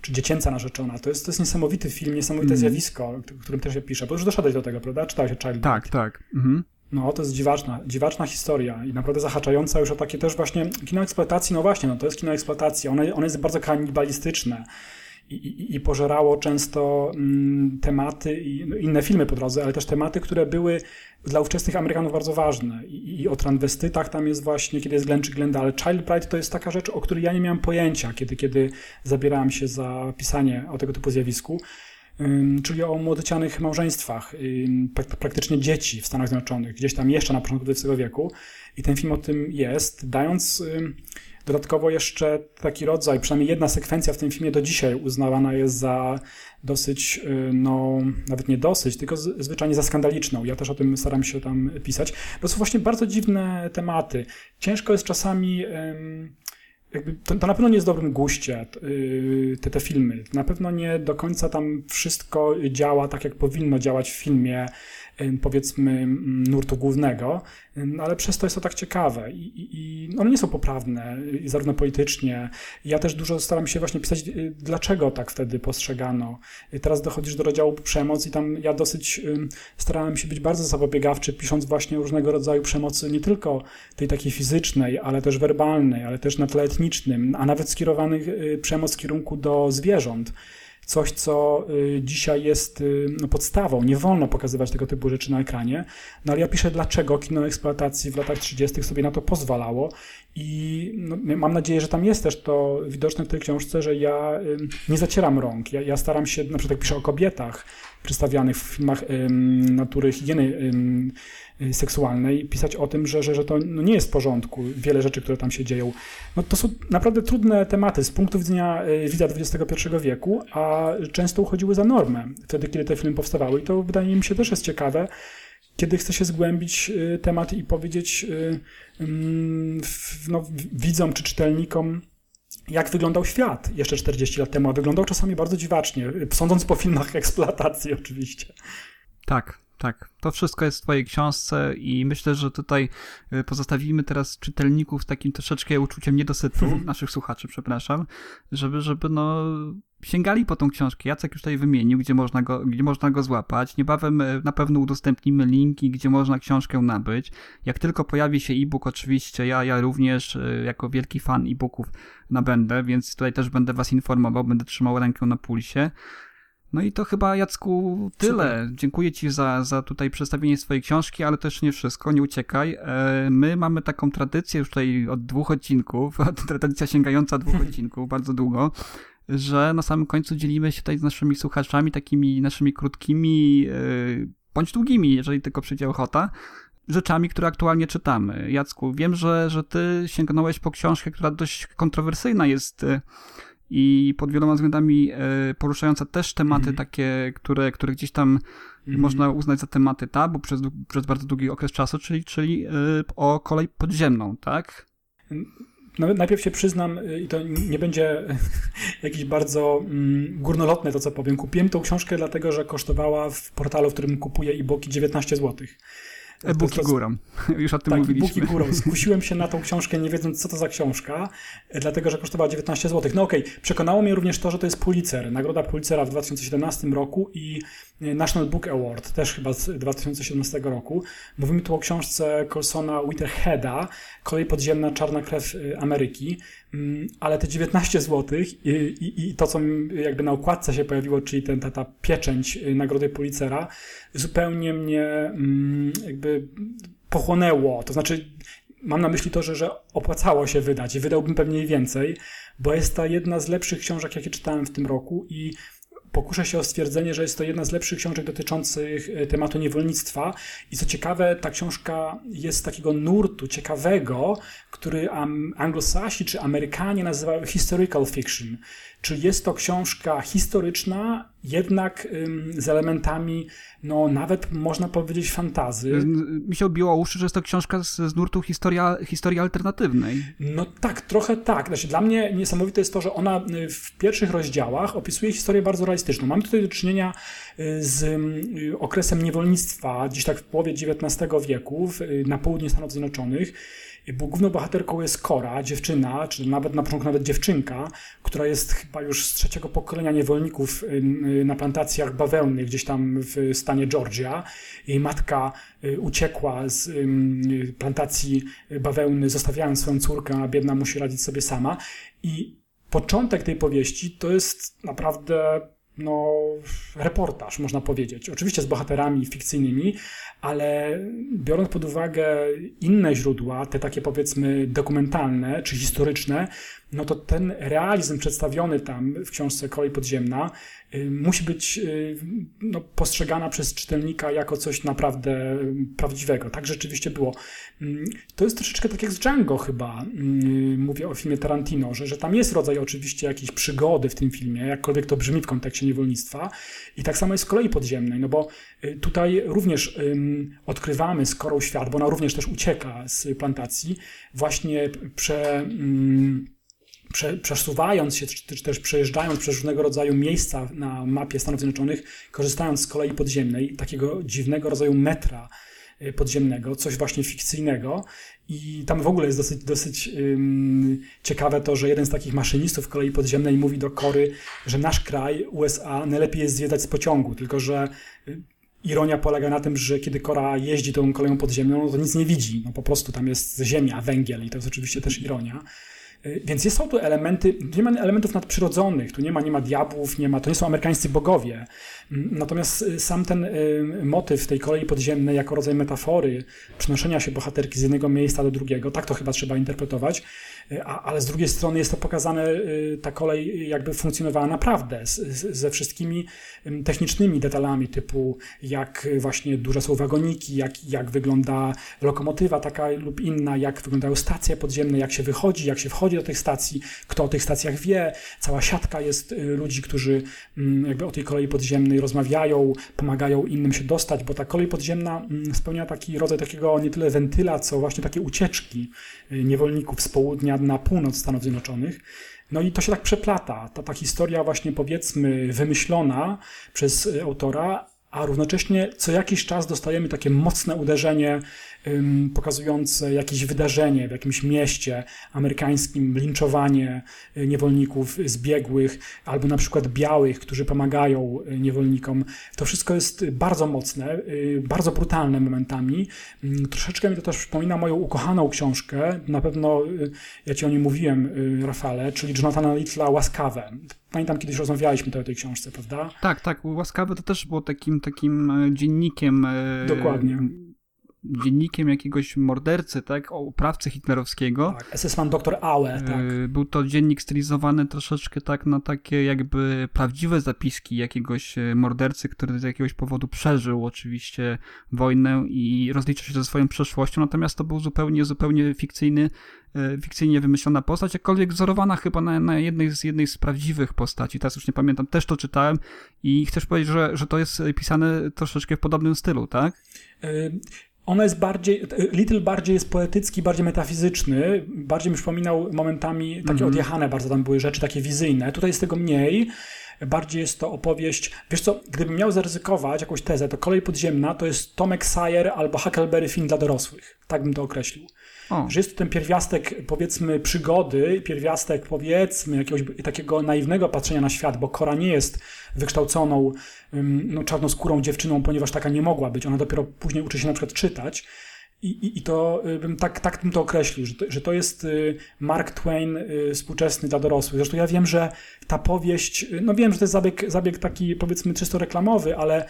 Czy dziecięca narzeczona. To jest, to jest niesamowity film, niesamowite Mhm. zjawisko, o którym też ja piszę. Bo już doszedłeś do tego, prawda? Czytałeś o Child Tak, Bride. tak. Mhm. No, to jest dziwaczna, dziwaczna historia i naprawdę zahaczająca już o takie też właśnie kino eksploatacji. No właśnie, no to jest kino eksploatacji. One, one jest bardzo kanibalistyczne i, i, i pożerało często mm, tematy i no, inne filmy po drodze, ale też tematy, które były dla ówczesnych Amerykanów bardzo ważne. I, i o transwestytach tam jest właśnie, kiedy jest Glenn czy Glenda, ale Child Bride to jest taka rzecz, o której ja nie miałem pojęcia, kiedy, kiedy zabierałem się za pisanie o tego typu zjawisku. Czyli o młodocianych małżeństwach, praktycznie dzieci w Stanach Zjednoczonych, gdzieś tam jeszcze na początku XX wieku. I ten film o tym jest, dając dodatkowo jeszcze taki rodzaj, przynajmniej jedna sekwencja w tym filmie do dzisiaj uznawana jest za dosyć, no nawet nie dosyć, tylko zwyczajnie za skandaliczną. Ja też o tym staram się tam pisać. To są właśnie bardzo dziwne tematy. Ciężko jest czasami jakby to, to, na pewno nie jest dobrym guście, y, te, te filmy. Na pewno nie do końca tam wszystko działa tak, jak powinno działać w filmie powiedzmy nurtu głównego, ale przez to jest to tak ciekawe i, i, one nie są poprawne, zarówno politycznie. Ja też dużo staram się właśnie pisać, y, dlaczego tak wtedy postrzegano. Teraz dochodzisz do rozdziału przemoc i tam ja dosyć starałem się być bardzo zapobiegawczy, pisząc właśnie różnego rodzaju przemocy, nie tylko tej takiej fizycznej, ale też werbalnej, ale też na tle etnicznym, a nawet skierowanych y, przemoc w kierunku do zwierząt coś, co y, dzisiaj jest y, no, podstawą. Nie wolno pokazywać tego typu rzeczy na ekranie. No ale ja piszę, dlaczego kino eksploatacji w latach 30. sobie na to pozwalało i no, mam nadzieję, że tam jest też to widoczne w tej książce, że ja nie zacieram rąk. Ja, ja staram się, na przykład jak piszę o kobietach przedstawianych w filmach natury higieny Y, seksualnej, pisać o tym, że, że, że to no nie jest w porządku, wiele rzeczy, które tam się dzieją. No to są naprawdę trudne tematy z punktu widzenia y, widza XXI wieku, a często uchodziły za normę wtedy, kiedy te filmy powstawały i to wydaje mi się też jest ciekawe, kiedy chce się zgłębić y, temat i powiedzieć mm, no, widzom czy czytelnikom, jak wyglądał świat jeszcze 40 lat temu, a wyglądał czasami bardzo dziwacznie, sądząc po filmach *laughs* eksploatacji oczywiście. Tak, tak, to wszystko jest w twojej książce i myślę, że tutaj y, pozostawimy teraz czytelników z takim troszeczkę uczuciem niedosytu, *laughs* naszych słuchaczy, przepraszam, żeby, żeby no sięgali po tą książkę. Jacek już tutaj wymienił, gdzie można go, gdzie można go złapać. Niebawem y, na pewno udostępnimy linki, gdzie można książkę nabyć. Jak tylko pojawi się e-book, oczywiście ja, ja również y, jako wielki fan e-booków nabędę, więc tutaj też będę was informował, będę trzymał rękę na pulsie. No i to chyba, Jacku, tyle. Super. Dziękuję Ci za, za tutaj przedstawienie swojej książki, ale też nie wszystko, nie uciekaj. E, my mamy taką tradycję już tutaj od dwóch odcinków, *laughs* tradycja sięgająca dwóch *laughs* odcinków, bardzo długo, że na samym końcu dzielimy się tutaj z naszymi słuchaczami takimi naszymi krótkimi, e, bądź długimi, jeżeli tylko przyjdzie ochota, rzeczami, które aktualnie czytamy. Jacku, wiem, że, że ty sięgnąłeś po książkę, która dość kontrowersyjna jest e, i pod wieloma względami e, poruszająca też tematy mm. takie, które, które gdzieś tam mm. można uznać za tematy tabu przez, przez bardzo długi okres czasu, czyli, czyli e, o kolej podziemną, tak? No, najpierw się przyznam, e, i to nie będzie *laughs* jakieś bardzo mm, górnolotne to, co powiem. Kupiłem tą książkę dlatego, że kosztowała w portalu, w którym kupuję e-booki 19 złotych. E-booki górą. *laughs* Już o tym tak, mówiliśmy. e-booki górą. *laughs* Skusiłem się na tą książkę, nie wiedząc, co to za książka, e, dlatego, że kosztowała 19 zł. No okej, okay. przekonało mnie również to, że to jest Pulitzer. Nagroda Pulitzera w 2017 roku i e, National Book Award, też chyba z 2017 roku. Mówimy tu o książce Colsona Whiteheada, Kolej podziemna, czarna krew e, Ameryki. Mm, ale te 19 zł i, i, i, to, co jakby na układce się pojawiło, czyli ten, ta, ta pieczęć y, nagrody Pulitzera, zupełnie mnie mm, jakby pochłonęło. To znaczy, mam na myśli to, że, że opłacało się wydać i wydałbym pewnie więcej, bo jest to jedna z lepszych książek, jakie czytałem w tym roku i pokuszę się o stwierdzenie, że jest to jedna z lepszych książek dotyczących e, tematu niewolnictwa. I co ciekawe, ta książka jest z takiego nurtu ciekawego, który anglosasi czy Amerykanie nazywają historical fiction. Czyli jest to książka historyczna, jednak z elementami, no nawet można powiedzieć fantazy. Mi się obiło uszy, że jest to książka z, z nurtu historia, historii alternatywnej. No tak, trochę tak. Znaczy, dla mnie niesamowite jest to, że ona y, w pierwszych rozdziałach opisuje historię bardzo realistyczną. Mamy tutaj do czynienia y, z y, okresem niewolnictwa, gdzieś tak w połowie XIX wieku na południe Stanów Zjednoczonych bo główną bohaterką jest Kora, dziewczyna, czy nawet na początku nawet dziewczynka, która jest chyba już z trzeciego pokolenia niewolników y, y, na plantacjach bawełny gdzieś tam w stanie Georgia. Jej matka y, uciekła z plantacji bawełny, zostawiając swoją córkę, a biedna musi radzić sobie sama. I początek tej powieści to jest naprawdę no, reportaż, można powiedzieć. Oczywiście z bohaterami fikcyjnymi, ale biorąc pod uwagę inne źródła, te takie powiedzmy dokumentalne czy historyczne, no to ten realizm przedstawiony tam w książce Kolej Podziemna y, musi być y, no, postrzegana przez czytelnika jako coś naprawdę prawdziwego. Tak rzeczywiście było. Mm, to jest troszeczkę tak jak z Django chyba, mm, mówię o filmie Tarantino, że, że tam jest rodzaj oczywiście jakiejś przygody w tym filmie, jakkolwiek to brzmi w kontekście niewolnictwa. I tak samo jest w Kolei Podziemnej, no bo y, tutaj również odkrywamy skorą świat, bo ona również też ucieka z plantacji, właśnie prze prze, przesuwając się, czy też przejeżdżając przez różnego rodzaju miejsca na mapie Stanów Zjednoczonych, korzystając z kolei podziemnej, takiego dziwnego rodzaju metra y, podziemnego, coś właśnie fikcyjnego. I tam w ogóle jest dosyć, dosyć um, ciekawe to, że jeden z takich maszynistów kolei podziemnej mówi do Kory, że nasz kraj, USA, najlepiej jest zwiedzać z pociągu, tylko że y, ironia polega na tym, że kiedy Kora jeździ tą koleją podziemną, no to nic nie widzi. No po prostu tam jest ziemia, węgiel i to jest oczywiście też ironia. Y, więc są tu elementy, nie ma elementów nadprzyrodzonych, tu nie ma, nie ma diabłów, nie ma, to nie są amerykańscy bogowie. Mm, natomiast y, sam ten y, motyw tej kolei podziemnej jako rodzaj metafory przenoszenia się bohaterki z jednego miejsca do drugiego, tak to chyba trzeba interpretować, a, ale z drugiej strony jest to pokazane, ta kolej jakby funkcjonowała naprawdę z, z, ze wszystkimi technicznymi detalami typu jak właśnie duże są wagoniki, jak, jak wygląda lokomotywa taka lub inna, jak wyglądają stacje podziemne, jak się wychodzi, jak się wchodzi do tych stacji, kto o tych stacjach wie. Cała siatka jest y, ludzi, którzy mm, jakby o tej kolei podziemnej rozmawiają, pomagają innym się dostać, bo ta kolej podziemna mm, spełnia taki rodzaj takiego nie tyle wentyla, co właśnie takie ucieczki niewolników z południa na północ Stanów Zjednoczonych. No i to się tak przeplata. Ta, ta historia właśnie powiedzmy wymyślona przez y, autora, a równocześnie co jakiś czas dostajemy takie mocne uderzenie pokazujące jakieś wydarzenie w jakimś mieście amerykańskim, linczowanie y, niewolników zbiegłych, albo na przykład białych, którzy pomagają y, niewolnikom. To wszystko jest bardzo mocne, y, bardzo brutalne momentami. Troszeczkę mi to też przypomina moją ukochaną książkę, na pewno ja Ci o niej mówiłem, Rafale, czyli Jonathana Littla Łaskawe. Pamiętam, kiedyś rozmawialiśmy o tej książce, prawda? Tak, tak. Łaskawe to też było takim, takim e, dziennikiem. E, Dokładnie dziennikiem jakiegoś mordercy, tak, o oprawcy hitlerowskiego. Tak, SS-man dr Aue, e, tak. Był to dziennik stylizowany troszeczkę tak na takie jakby prawdziwe zapiski jakiegoś e, mordercy, który z jakiegoś powodu przeżył oczywiście wojnę i rozliczył się ze swoją przeszłością, natomiast to był zupełnie, zupełnie fikcyjny e, fikcyjnie wymyślona postać, jakkolwiek wzorowana chyba na, na jednej, z, jednej z prawdziwych postaci. Teraz już nie pamiętam, też to czytałem i chcesz powiedzieć, że, że to jest pisane troszeczkę w podobnym stylu, tak? Ona jest bardziej, Little bardziej jest poetycki, bardziej metafizyczny, bardziej mi przypominał momentami takie mm -hmm. odjechane bardzo tam były rzeczy, takie wizyjne. Tutaj jest tego mniej, bardziej jest to opowieść, wiesz co, gdybym miał zaryzykować jakąś tezę, to Kolej Podziemna to jest Tomek Sayer albo Huckleberry Finn dla dorosłych. Tak bym to określił. O. Że jest to ten pierwiastek, powiedzmy, przygody, pierwiastek, powiedzmy, jakiegoś takiego naiwnego patrzenia na świat, bo Kora nie jest wykształconą, no, czarnoskórą dziewczyną, ponieważ taka nie mogła być. Ona dopiero później uczy się na przykład czytać. I, i, I to y, bym tak, tak bym to określił, że to, że to jest y, Mark Twain y, współczesny dla dorosłych. Zresztą ja wiem, że ta powieść, no wiem, że to jest zabieg, zabieg taki powiedzmy czysto reklamowy, ale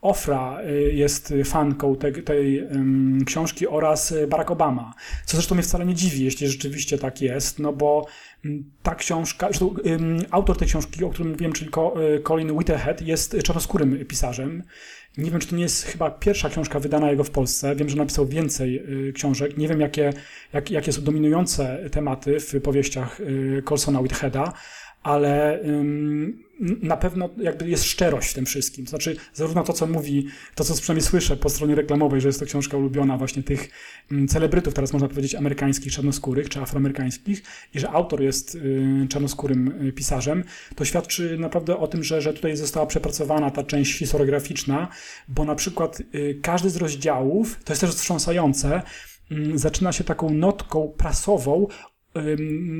Ofra y, jest fanką tej, tej um, książki oraz Barack Obama. Co zresztą mnie wcale nie dziwi, jeśli rzeczywiście tak jest, no bo ta książka, zresztą um, autor tej książki, o którym mówiłem, czyli y, Colin Whitehead, jest czarnoskórym pisarzem. Nie wiem, czy to nie jest chyba pierwsza książka wydana jego w Polsce. Wiem, że napisał więcej y, książek. Nie wiem, jakie, jak, jakie są dominujące tematy w powieściach Colsona Whiteheada, ale na pewno jakby jest szczerość w tym wszystkim. To znaczy, zarówno to, co mówi, to, co przynajmniej słyszę po stronie reklamowej, że jest to książka ulubiona właśnie tych celebrytów, teraz można powiedzieć amerykańskich, czarnoskórych czy afroamerykańskich i że autor jest y, czarnoskórym y, pisarzem, to świadczy naprawdę o tym, że, że tutaj została przepracowana ta część historiograficzna, bo na przykład y, każdy z rozdziałów, to jest też wstrząsające, zaczyna się taką notką prasową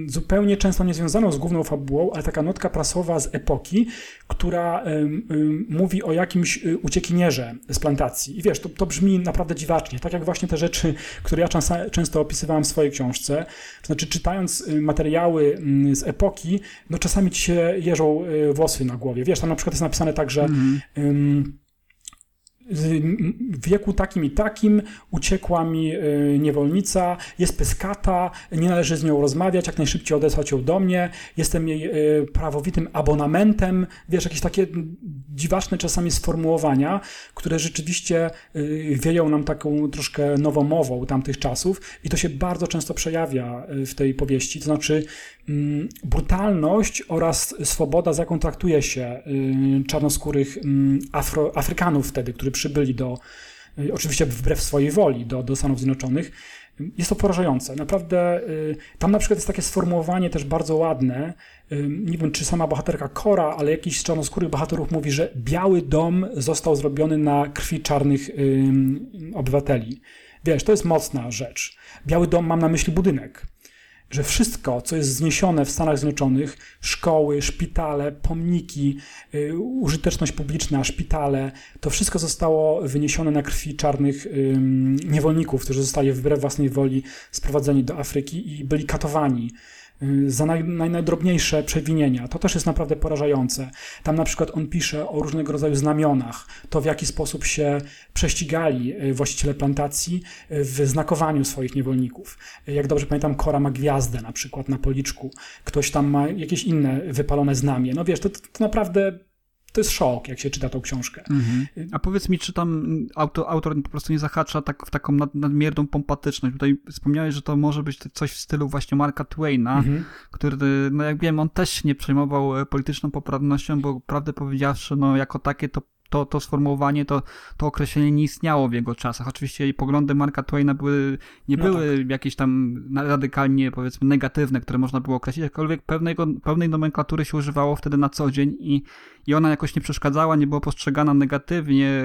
zupełnie często niezwiązaną z główną fabułą, ale taka notka prasowa z epoki, która mówi o jakimś y, uciekinierze z plantacji. I wiesz, to, to brzmi naprawdę dziwacznie, tak jak właśnie te rzeczy, które ja często, często opisywałem w swojej książce. To znaczy, czytając y, materiały mm, z epoki, no czasami ci się jeżą y, włosy na głowie. Wiesz, tam na przykład jest napisane tak, że ym, w wieku takim i takim uciekła mi y, niewolnica, jest pyskata, nie należy z nią rozmawiać, jak najszybciej odesłać ją do mnie, jestem jej y, prawowitym abonamentem, wiesz, jakieś takie dziwaczne czasami sformułowania, które rzeczywiście y, wieją nam taką troszkę nowomową tamtych czasów i to się bardzo często przejawia w tej powieści, to znaczy mm, brutalność oraz swoboda, z jaką traktuje się czarnoskórych mm, Afro, Afrykanów wtedy, którzy przybyli do, y, oczywiście wbrew swojej woli, do, do Stanów Zjednoczonych. Jest to porażające. Naprawdę, y, tam na przykład jest takie sformułowanie też bardzo ładne. Y, nie wiem, czy sama bohaterka Kora, ale jakiś z czarnoskórych bohaterów mówi, że Biały Dom został zrobiony na krwi czarnych obywateli. Wiesz, to jest mocna rzecz. Biały Dom mam na myśli budynek że wszystko, co jest zniesione w Stanach Zjednoczonych, szkoły, szpitale, pomniki, y, użyteczność publiczna, szpitale, to wszystko zostało wyniesione na krwi czarnych niewolników, którzy zostali wbrew własnej woli sprowadzeni do Afryki i byli katowani. Y, za naj, naj, najdrobniejsze przewinienia. To też jest naprawdę porażające. Tam na przykład on pisze o różnego rodzaju znamionach, to w jaki sposób się prześcigali y, właściciele plantacji y, w znakowaniu swoich niewolników. Jak dobrze pamiętam, Kora ma gwiazdę na przykład na policzku, ktoś tam ma jakieś inne wypalone znamie. No wiesz, to, to, to naprawdę to jest szok, jak się czyta tą książkę. Mhm. A powiedz mi, czy tam autor, autor po prostu nie zahacza tak, w taką nad, nadmierną pompatyczność? Tutaj wspomniałeś, że to może być coś w stylu właśnie Marka Twaina, mhm. który, no jak wiem, on też nie przejmował e, polityczną poprawnością, bo prawdę powiedziawszy, no jako takie to to, to sformułowanie, to, to określenie nie istniało w jego czasach. Oczywiście poglądy Marka Twaina były, nie no były tak. jakieś tam radykalnie, powiedzmy, negatywne, które można było określić, jakkolwiek pewnego, pewnej nomenklatury się używało wtedy na co dzień i, i ona jakoś nie przeszkadzała, nie była postrzegana negatywnie,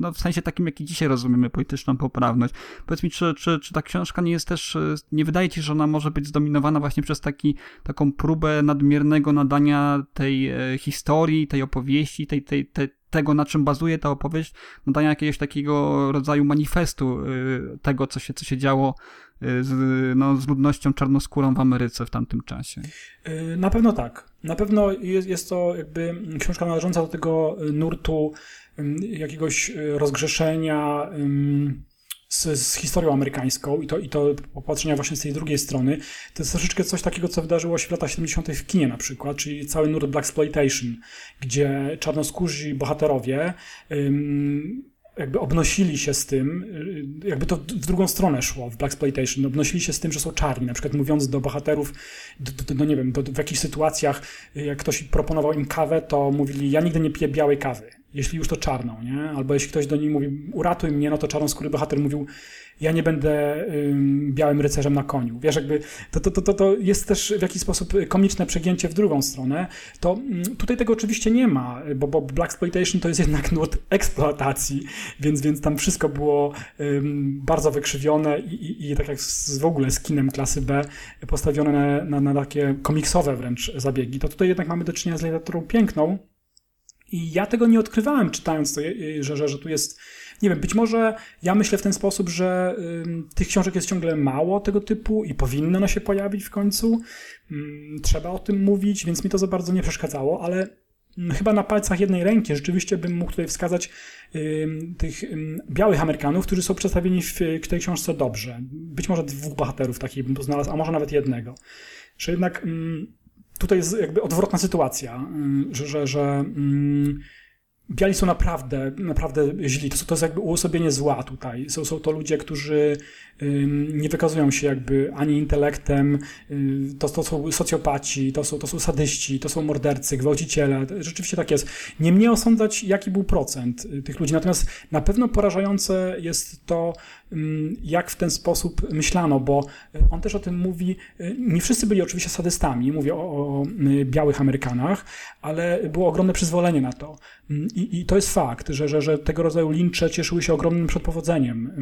no, w sensie takim, jaki dzisiaj rozumiemy polityczną poprawność. Powiedz mi, czy, czy, czy ta książka nie jest też, nie wydaje ci, że ona może być zdominowana właśnie przez taki, taką próbę nadmiernego nadania tej e, historii, tej opowieści, tej, tej, tej tego, na czym bazuje ta opowieść, nadania jakiegoś takiego rodzaju manifestu y, tego, co się, co się działo y, z, no, z ludnością czarnoskórą w Ameryce w tamtym czasie. Y, na pewno tak. Na pewno jest, jest to jakby książka należąca do tego nurtu jakiegoś rozgrzeszenia, z, z, historią amerykańską i to, i to popatrzenia właśnie z tej drugiej strony, to jest troszeczkę coś takiego, co wydarzyło się w latach 70. w kinie na przykład, czyli cały nurt Black Exploitation, gdzie czarnoskórzy bohaterowie ym, jakby obnosili się z tym, y, jakby to w drugą stronę szło w Black Exploitation, obnosili się z tym, że są czarni, na przykład mówiąc do bohaterów, do, do, no nie wiem, do, w jakichś sytuacjach, jak ktoś proponował im kawę, to mówili, ja nigdy nie piję białej kawy jeśli już to czarną, nie? Albo jeśli ktoś do niej mówi, uratuj mnie, no to czarnoskóry bohater mówił, ja nie będę ym, białym rycerzem na koniu. Wiesz, jakby to, to, to, to jest też w jakiś sposób komiczne przegięcie w drugą stronę. To ym, tutaj tego oczywiście nie ma, bo, bo Black Exploitation to jest jednak nurt eksploatacji, więc, więc tam wszystko było ym, bardzo wykrzywione i, i, i, tak jak z, w ogóle z kinem klasy B postawione na, na, na takie komiksowe wręcz zabiegi. To tutaj jednak mamy do czynienia z literaturą piękną, i ja tego nie odkrywałem czytając to, że, że, że tu jest, nie wiem, być może ja myślę w ten sposób, że y, tych książek jest ciągle mało tego typu i powinno one się pojawić w końcu. Y, trzeba o tym mówić, więc mi to za bardzo nie przeszkadzało, ale y, chyba na palcach jednej ręki rzeczywiście bym mógł tutaj wskazać tych białych Amerykanów, którzy są przedstawieni w, w tej książce dobrze. Być może dwóch bohaterów takich bym tu znalazł, a może nawet jednego. Że jednak tutaj jest jakby odwrotna sytuacja, y, że, że, że mm, biali są naprawdę, naprawdę źli. To, to jest jakby uosobienie zła tutaj. Są, są to ludzie, którzy nie wykazują się jakby ani intelektem, to, to są socjopaci, to są, to są sadyści, to są mordercy, gwałciciele. Rzeczywiście tak jest. Nie mnie osądzać, jaki był procent y, tych ludzi. Natomiast na pewno porażające jest to, jak w ten sposób myślano, bo y, on też o tym mówi. Y, nie wszyscy byli oczywiście sadystami, mówię o, o białych Amerykanach, ale było ogromne przyzwolenie na to. I, to jest fakt, że, że, że tego rodzaju lincze cieszyły się ogromnym przedpowodzeniem.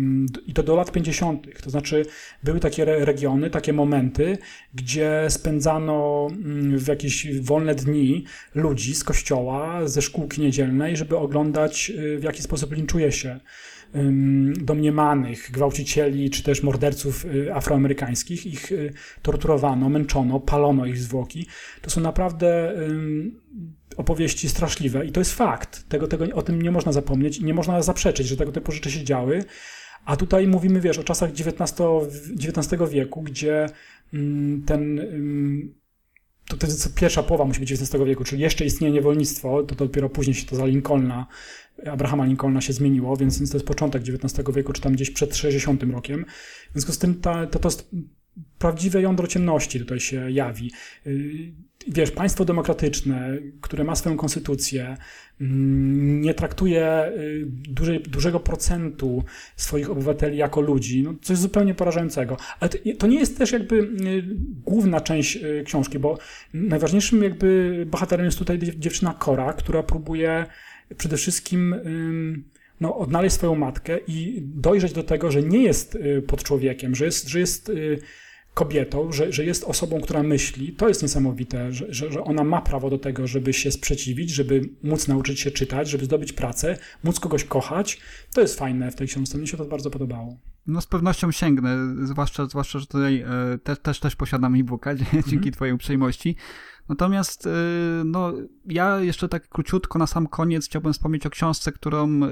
I to do lat 50. To znaczy, były takie regiony, takie momenty, gdzie spędzano w jakieś wolne dni ludzi z kościoła, ze szkółki niedzielnej, żeby oglądać, y, w jaki sposób linczuje się domniemanych gwałcicieli czy też morderców y, afroamerykańskich. Ich y, torturowano, męczono, palono ich zwłoki. To są naprawdę opowieści straszliwe i to jest fakt. Tego, tego, o tym nie można zapomnieć i nie można zaprzeczyć, że tego typu rzeczy się działy. A tutaj mówimy, wiesz, o czasach XIX, XIX wieku, gdzie ten to, to jest pierwsza połowa musi być XIX wieku, czyli jeszcze istnieje niewolnictwo, to, to dopiero później się to za Lincolna, Abrahama Lincolna się zmieniło, więc, więc to jest początek XIX wieku, czy tam gdzieś przed 60 rokiem. W związku z tym ta, to, to jest prawdziwe jądro ciemności tutaj się jawi. Y, wiesz, państwo demokratyczne, które ma swoją konstytucję, mm, nie traktuje y, dużej, dużego procentu swoich obywateli jako ludzi, no coś zupełnie porażającego. Ale to, to nie jest też jakby y, główna część książki, bo najważniejszym jakby bohaterem jest tutaj dziewczyna Kora, która próbuje przede wszystkim no, odnaleźć swoją matkę i dojrzeć do tego, że nie jest pod człowiekiem, że jest, że jest kobietą, że, że jest osobą, która myśli, to jest niesamowite, że, że, że ona ma prawo do tego, żeby się sprzeciwić, żeby móc nauczyć się czytać, żeby zdobyć pracę, móc kogoś kochać. To jest fajne w tej książce, mi się to bardzo podobało. No z pewnością sięgnę, zwłaszcza, zwłaszcza że tutaj e, te, też, też posiadam e-booka *laughs* dzięki mm -hmm. twojej uprzejmości. Natomiast e, no, ja jeszcze tak króciutko na sam koniec chciałbym wspomnieć o książce, którą e,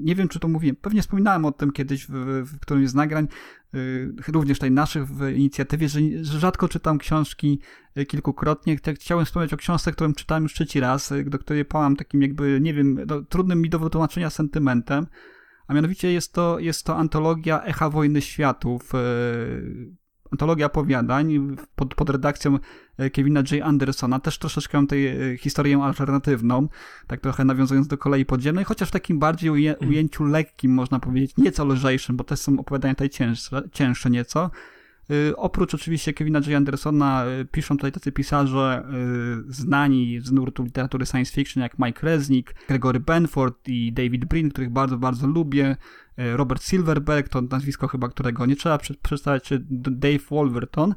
nie wiem, czy to mówiłem, pewnie wspominałem o tym kiedyś w, w którymś z nagrań, y, również tej naszych w inicjatywie, że, że rzadko czytam książki y, kilkukrotnie. Chciałem wspomnieć o książce, którą czytałem już trzeci raz, y, do której pałam takim jakby, nie wiem, no, trudnym mi do wytłumaczenia sentymentem. A mianowicie jest to, jest to antologia Echa Wojny Światów antologia opowiadań pod, pod redakcją Kevina J. Andersona, też troszeczkę tej e, historię alternatywną, tak trochę nawiązując do kolei podziemnej, chociaż w takim bardziej mhm. ujęciu lekkim, można powiedzieć, nieco lżejszym, bo też są opowiadania tutaj cięższe, cięższe nieco. Y, oprócz oczywiście Kevina J. Andersona piszą tutaj tacy pisarze znani z nurtu literatury science fiction jak Mike Resnick, Gregory Benford i David Brin, których bardzo, bardzo lubię. Robert Silverberg, to nazwisko chyba, którego nie trzeba przedstawiać, czy Dave Wolverton.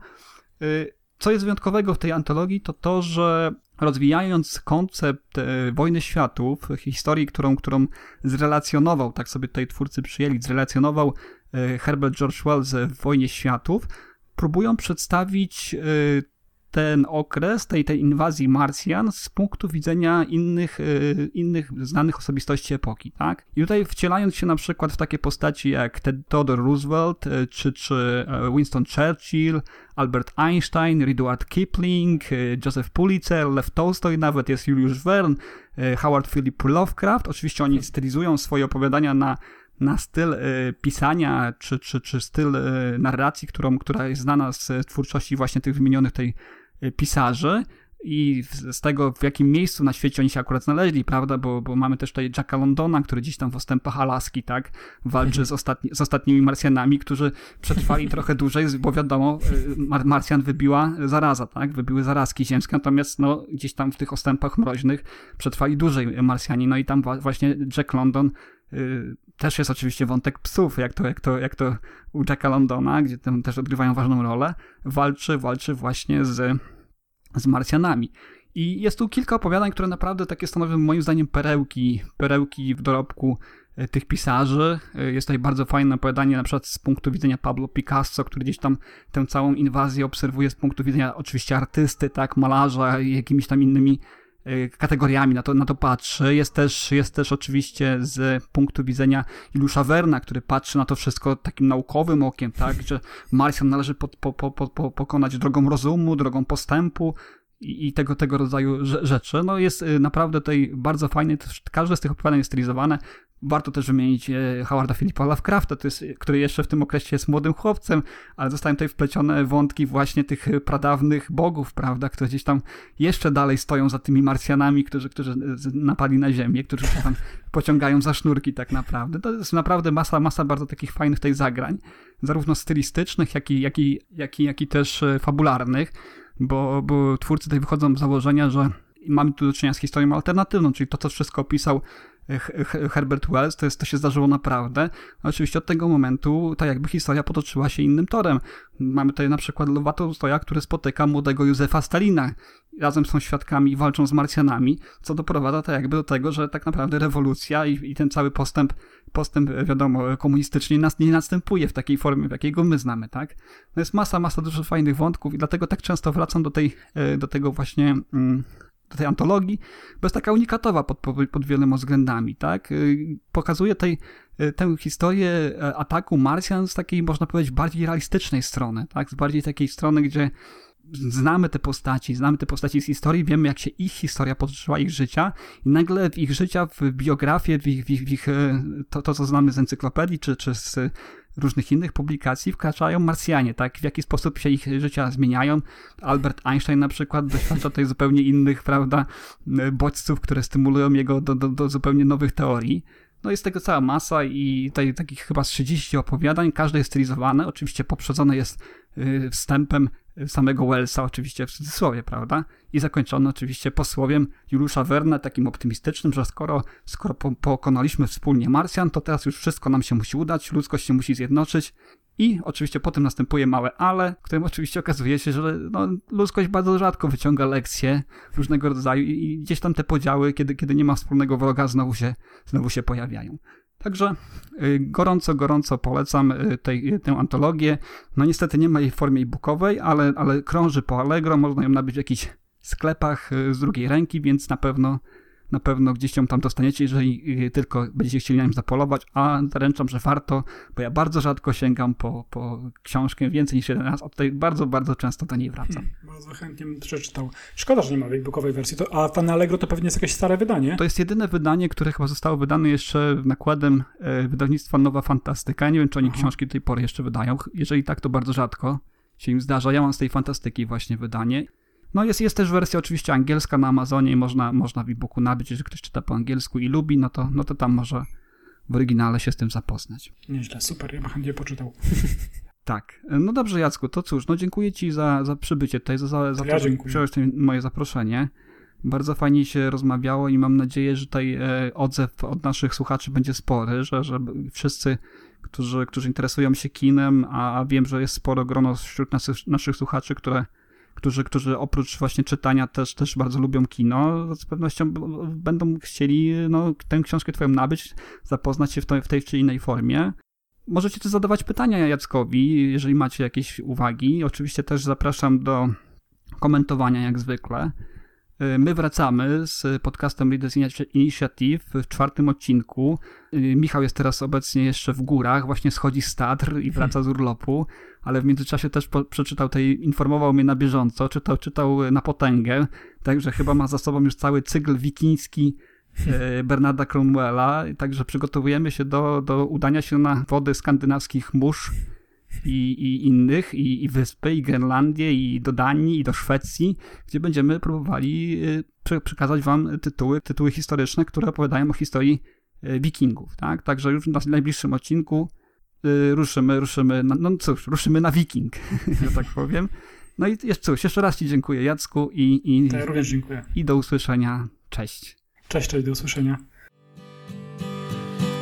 Co jest wyjątkowego w tej antologii, to to, że rozwijając koncept wojny światów, historii, którą, którą zrelacjonował, tak sobie tutaj twórcy przyjęli, zrelacjonował E, Herbert George Wells w Wojnie Światów, próbują przedstawić e, ten okres tej, tej inwazji Marsjan z punktu widzenia innych, e, innych znanych osobistości epoki, tak? I tutaj wcielając się na przykład w takie postaci jak Theodore Roosevelt, czy, czy Winston Churchill, Albert Einstein, Rudyard Kipling, Joseph Pulitzer, Lew Tolstoy, nawet jest Juliusz Verne, Howard Philip Lovecraft. Oczywiście oni stylizują swoje opowiadania na na styl y, pisania, czy, czy, czy styl y, narracji, którą, która jest znana z twórczości właśnie tych wymienionych tej y, pisarzy i z tego, w jakim miejscu na świecie oni się akurat znaleźli, prawda, bo, bo mamy też tutaj Jacka Londona, który gdzieś tam w ostępach Alaski, tak, walczy z, ostatni, z ostatnimi Marsjanami, którzy przetrwali *laughs* trochę dłużej, bo wiadomo, Mar Marsjan wybiła zaraza, tak, wybiły zarazki ziemskie, natomiast no, gdzieś tam w tych ostępach mroźnych przetrwali dłużej Marsjani, no i tam właśnie Jack London Y, też jest oczywiście wątek psów, jak to, jak to, jak to u Jacka Londona, gdzie tam też odgrywają ważną rolę, walczy, walczy właśnie z, z Marsjanami. I jest tu kilka opowiadań, które naprawdę takie stanowią moim zdaniem perełki, perełki w dorobku y, tych pisarzy. Y, jest tutaj bardzo fajne opowiadanie na przykład z punktu widzenia Pablo Picasso, który gdzieś tam tę całą inwazję obserwuje z punktu widzenia oczywiście artysty, tak, malarza i jakimiś tam innymi kategoriami na to, na to patrzy. Jest też, jest też oczywiście z punktu widzenia Ilusza Werna, który patrzy na to wszystko takim naukowym okiem, tak, że Marsjan należy po, po, po, pokonać drogą rozumu, drogą postępu, i tego, tego rodzaju rzeczy. No jest y, naprawdę tutaj bardzo fajny, każde z tych opowiadań jest stylizowane Warto też wymienić e, Howarda Philippa Lovecrafta, jest, który jeszcze w tym okresie jest młodym chłopcem, ale zostają tutaj wplecione wątki właśnie tych pradawnych bogów, prawda, które gdzieś tam jeszcze dalej stoją za tymi Marsjanami, którzy, którzy napadli na Ziemię, którzy się tam pociągają za sznurki tak naprawdę. To jest naprawdę masa, masa bardzo takich fajnych tej zagrań, zarówno stylistycznych, jak i, jak i, jak i, jak i też e, fabularnych, bo, bo twórcy tutaj wychodzą z założenia, że mamy tu do czynienia z historią alternatywną, czyli to, co wszystko opisał Herbert Wells, to, jest, to się zdarzyło naprawdę. Oczywiście od tego momentu ta jakby historia potoczyła się innym torem. Mamy tutaj na przykład Lowato Stoja, który spotyka młodego Józefa Stalina. Razem są świadkami i walczą z Marsjanami, co doprowadza tak jakby do tego, że tak naprawdę rewolucja i, i ten cały postęp, postęp, wiadomo, komunistyczny nas nie następuje w takiej formie, w jakiej go my znamy, tak? No jest masa, masa dużo fajnych wątków i dlatego tak często wracam do tej, e, do tego właśnie mm, tej antologii, bo jest taka unikatowa pod, pod, wieloma względami, tak? Y, pokazuje tej, y, tę historię e, ataku Marsjan z takiej, można powiedzieć, bardziej realistycznej strony, tak? Z bardziej takiej strony, gdzie znamy te postaci, znamy te postaci z historii, wiemy jak się ich historia potoczyła, ich życia i nagle w ich życia, w biografię, w ich, w ich, w ich e, to, to, co znamy z encyklopedii, czy, czy z różnych innych publikacji wkraczają Marsjanie, tak? W jaki sposób się ich życia zmieniają. Albert Einstein na przykład doświadcza tutaj zupełnie innych, prawda, bodźców, które stymulują jego do, do, do zupełnie nowych teorii. No jest tego cała masa i tutaj takich chyba z 30 opowiadań, każde jest stylizowane, oczywiście poprzedzone jest y, wstępem samego Wellsa, oczywiście w cudzysłowie, prawda? I zakończone oczywiście posłowiem Juliusza Werna, takim optymistycznym, że skoro, skoro po, pokonaliśmy wspólnie Marsjan, to teraz już wszystko nam się musi udać, ludzkość się musi zjednoczyć. I oczywiście potem następuje małe ale, w którym oczywiście okazuje się, że no, ludzkość bardzo rzadko wyciąga lekcje różnego rodzaju i gdzieś tam te podziały, kiedy, kiedy nie ma wspólnego wroga, znowu się, znowu się pojawiają. Także y, gorąco, gorąco polecam y, tej, tę antologię. No niestety nie ma jej w formie e-bookowej, ale, ale krąży po Allegro, można ją nabyć w jakichś sklepach y, z drugiej ręki, więc na pewno na pewno gdzieś ją tam dostaniecie, jeżeli y, tylko będziecie chcieli na nim zapolować, a zaręczam, że warto, bo ja bardzo rzadko sięgam po, po książkę więcej niż jeden raz, a tutaj bardzo, bardzo często do niej wracam. Hmm, bardzo chętnie bym przeczytał. Szkoda, że nie ma e-bookowej wersji, to, a ta na Allegro to pewnie jest jakieś stare wydanie? To jest jedyne wydanie, które chyba zostało wydane jeszcze nakładem e, wydawnictwa Nowa Fantastyka. nie wiem, czy oni Aha. książki do tej pory jeszcze wydają. Jeżeli tak, to bardzo rzadko się im zdarza. Ja mam z tej fantastyki właśnie wydanie. No jest, jest też wersja oczywiście angielska na Amazonie i można, można w e-booku nabyć, jeżeli ktoś czyta po angielsku i lubi, no to, no to tam może w oryginale się z tym zapoznać. Nieźle, super, ja bym chętnie poczytał. *laughs* Tak. No dobrze, Jacku, to cóż, no dziękuję Ci za, za przybycie tutaj, za, za, za ja to, że przyjąłeś moje zaproszenie. Bardzo fajnie się rozmawiało i mam nadzieję, że tutaj e, odzew od naszych słuchaczy będzie spory, że, że wszyscy, którzy, którzy interesują się kinem, a, a wiem, że jest sporo grono wśród naszych, naszych słuchaczy, które którzy, którzy oprócz właśnie czytania też, też bardzo lubią kino, z pewnością będą chcieli no, tę książkę twoją nabyć, zapoznać się w, to, w tej czy innej formie. Możecie też zadawać pytania Jackowi, jeżeli macie jakieś uwagi. Oczywiście też zapraszam do komentowania jak zwykle. Y, my wracamy z podcastem Readers Initiative w czwartym odcinku. Y, Michał jest teraz obecnie jeszcze w górach, właśnie schodzi z Tatr i wraca z urlopu, ale w międzyczasie też po, przeczytał tej, informował mnie na bieżąco, czytał, czytał na potęgę, także chyba ma za sobą już cały cykl wikiński y, *laughs* Bernarda Cromwella, także przygotowujemy się do, do udania się na wody skandynawskich mórz i, i innych, i, i wyspy, i Grenlandię, i do Danii, i do Szwecji, gdzie będziemy próbowali y, przekazać wam tytuły, tytuły historyczne, które opowiadają o historii y, wikingów, tak? Także już w najbliższym odcinku y, ruszymy, ruszymy, na, no cóż, ruszymy na wiking, *laughs* że tak powiem. No i jeszcze cóż, jeszcze raz ci dziękuję Jacku i, i, ja również dziękuję. i do usłyszenia. Cześć. Cześć, cześć, do usłyszenia.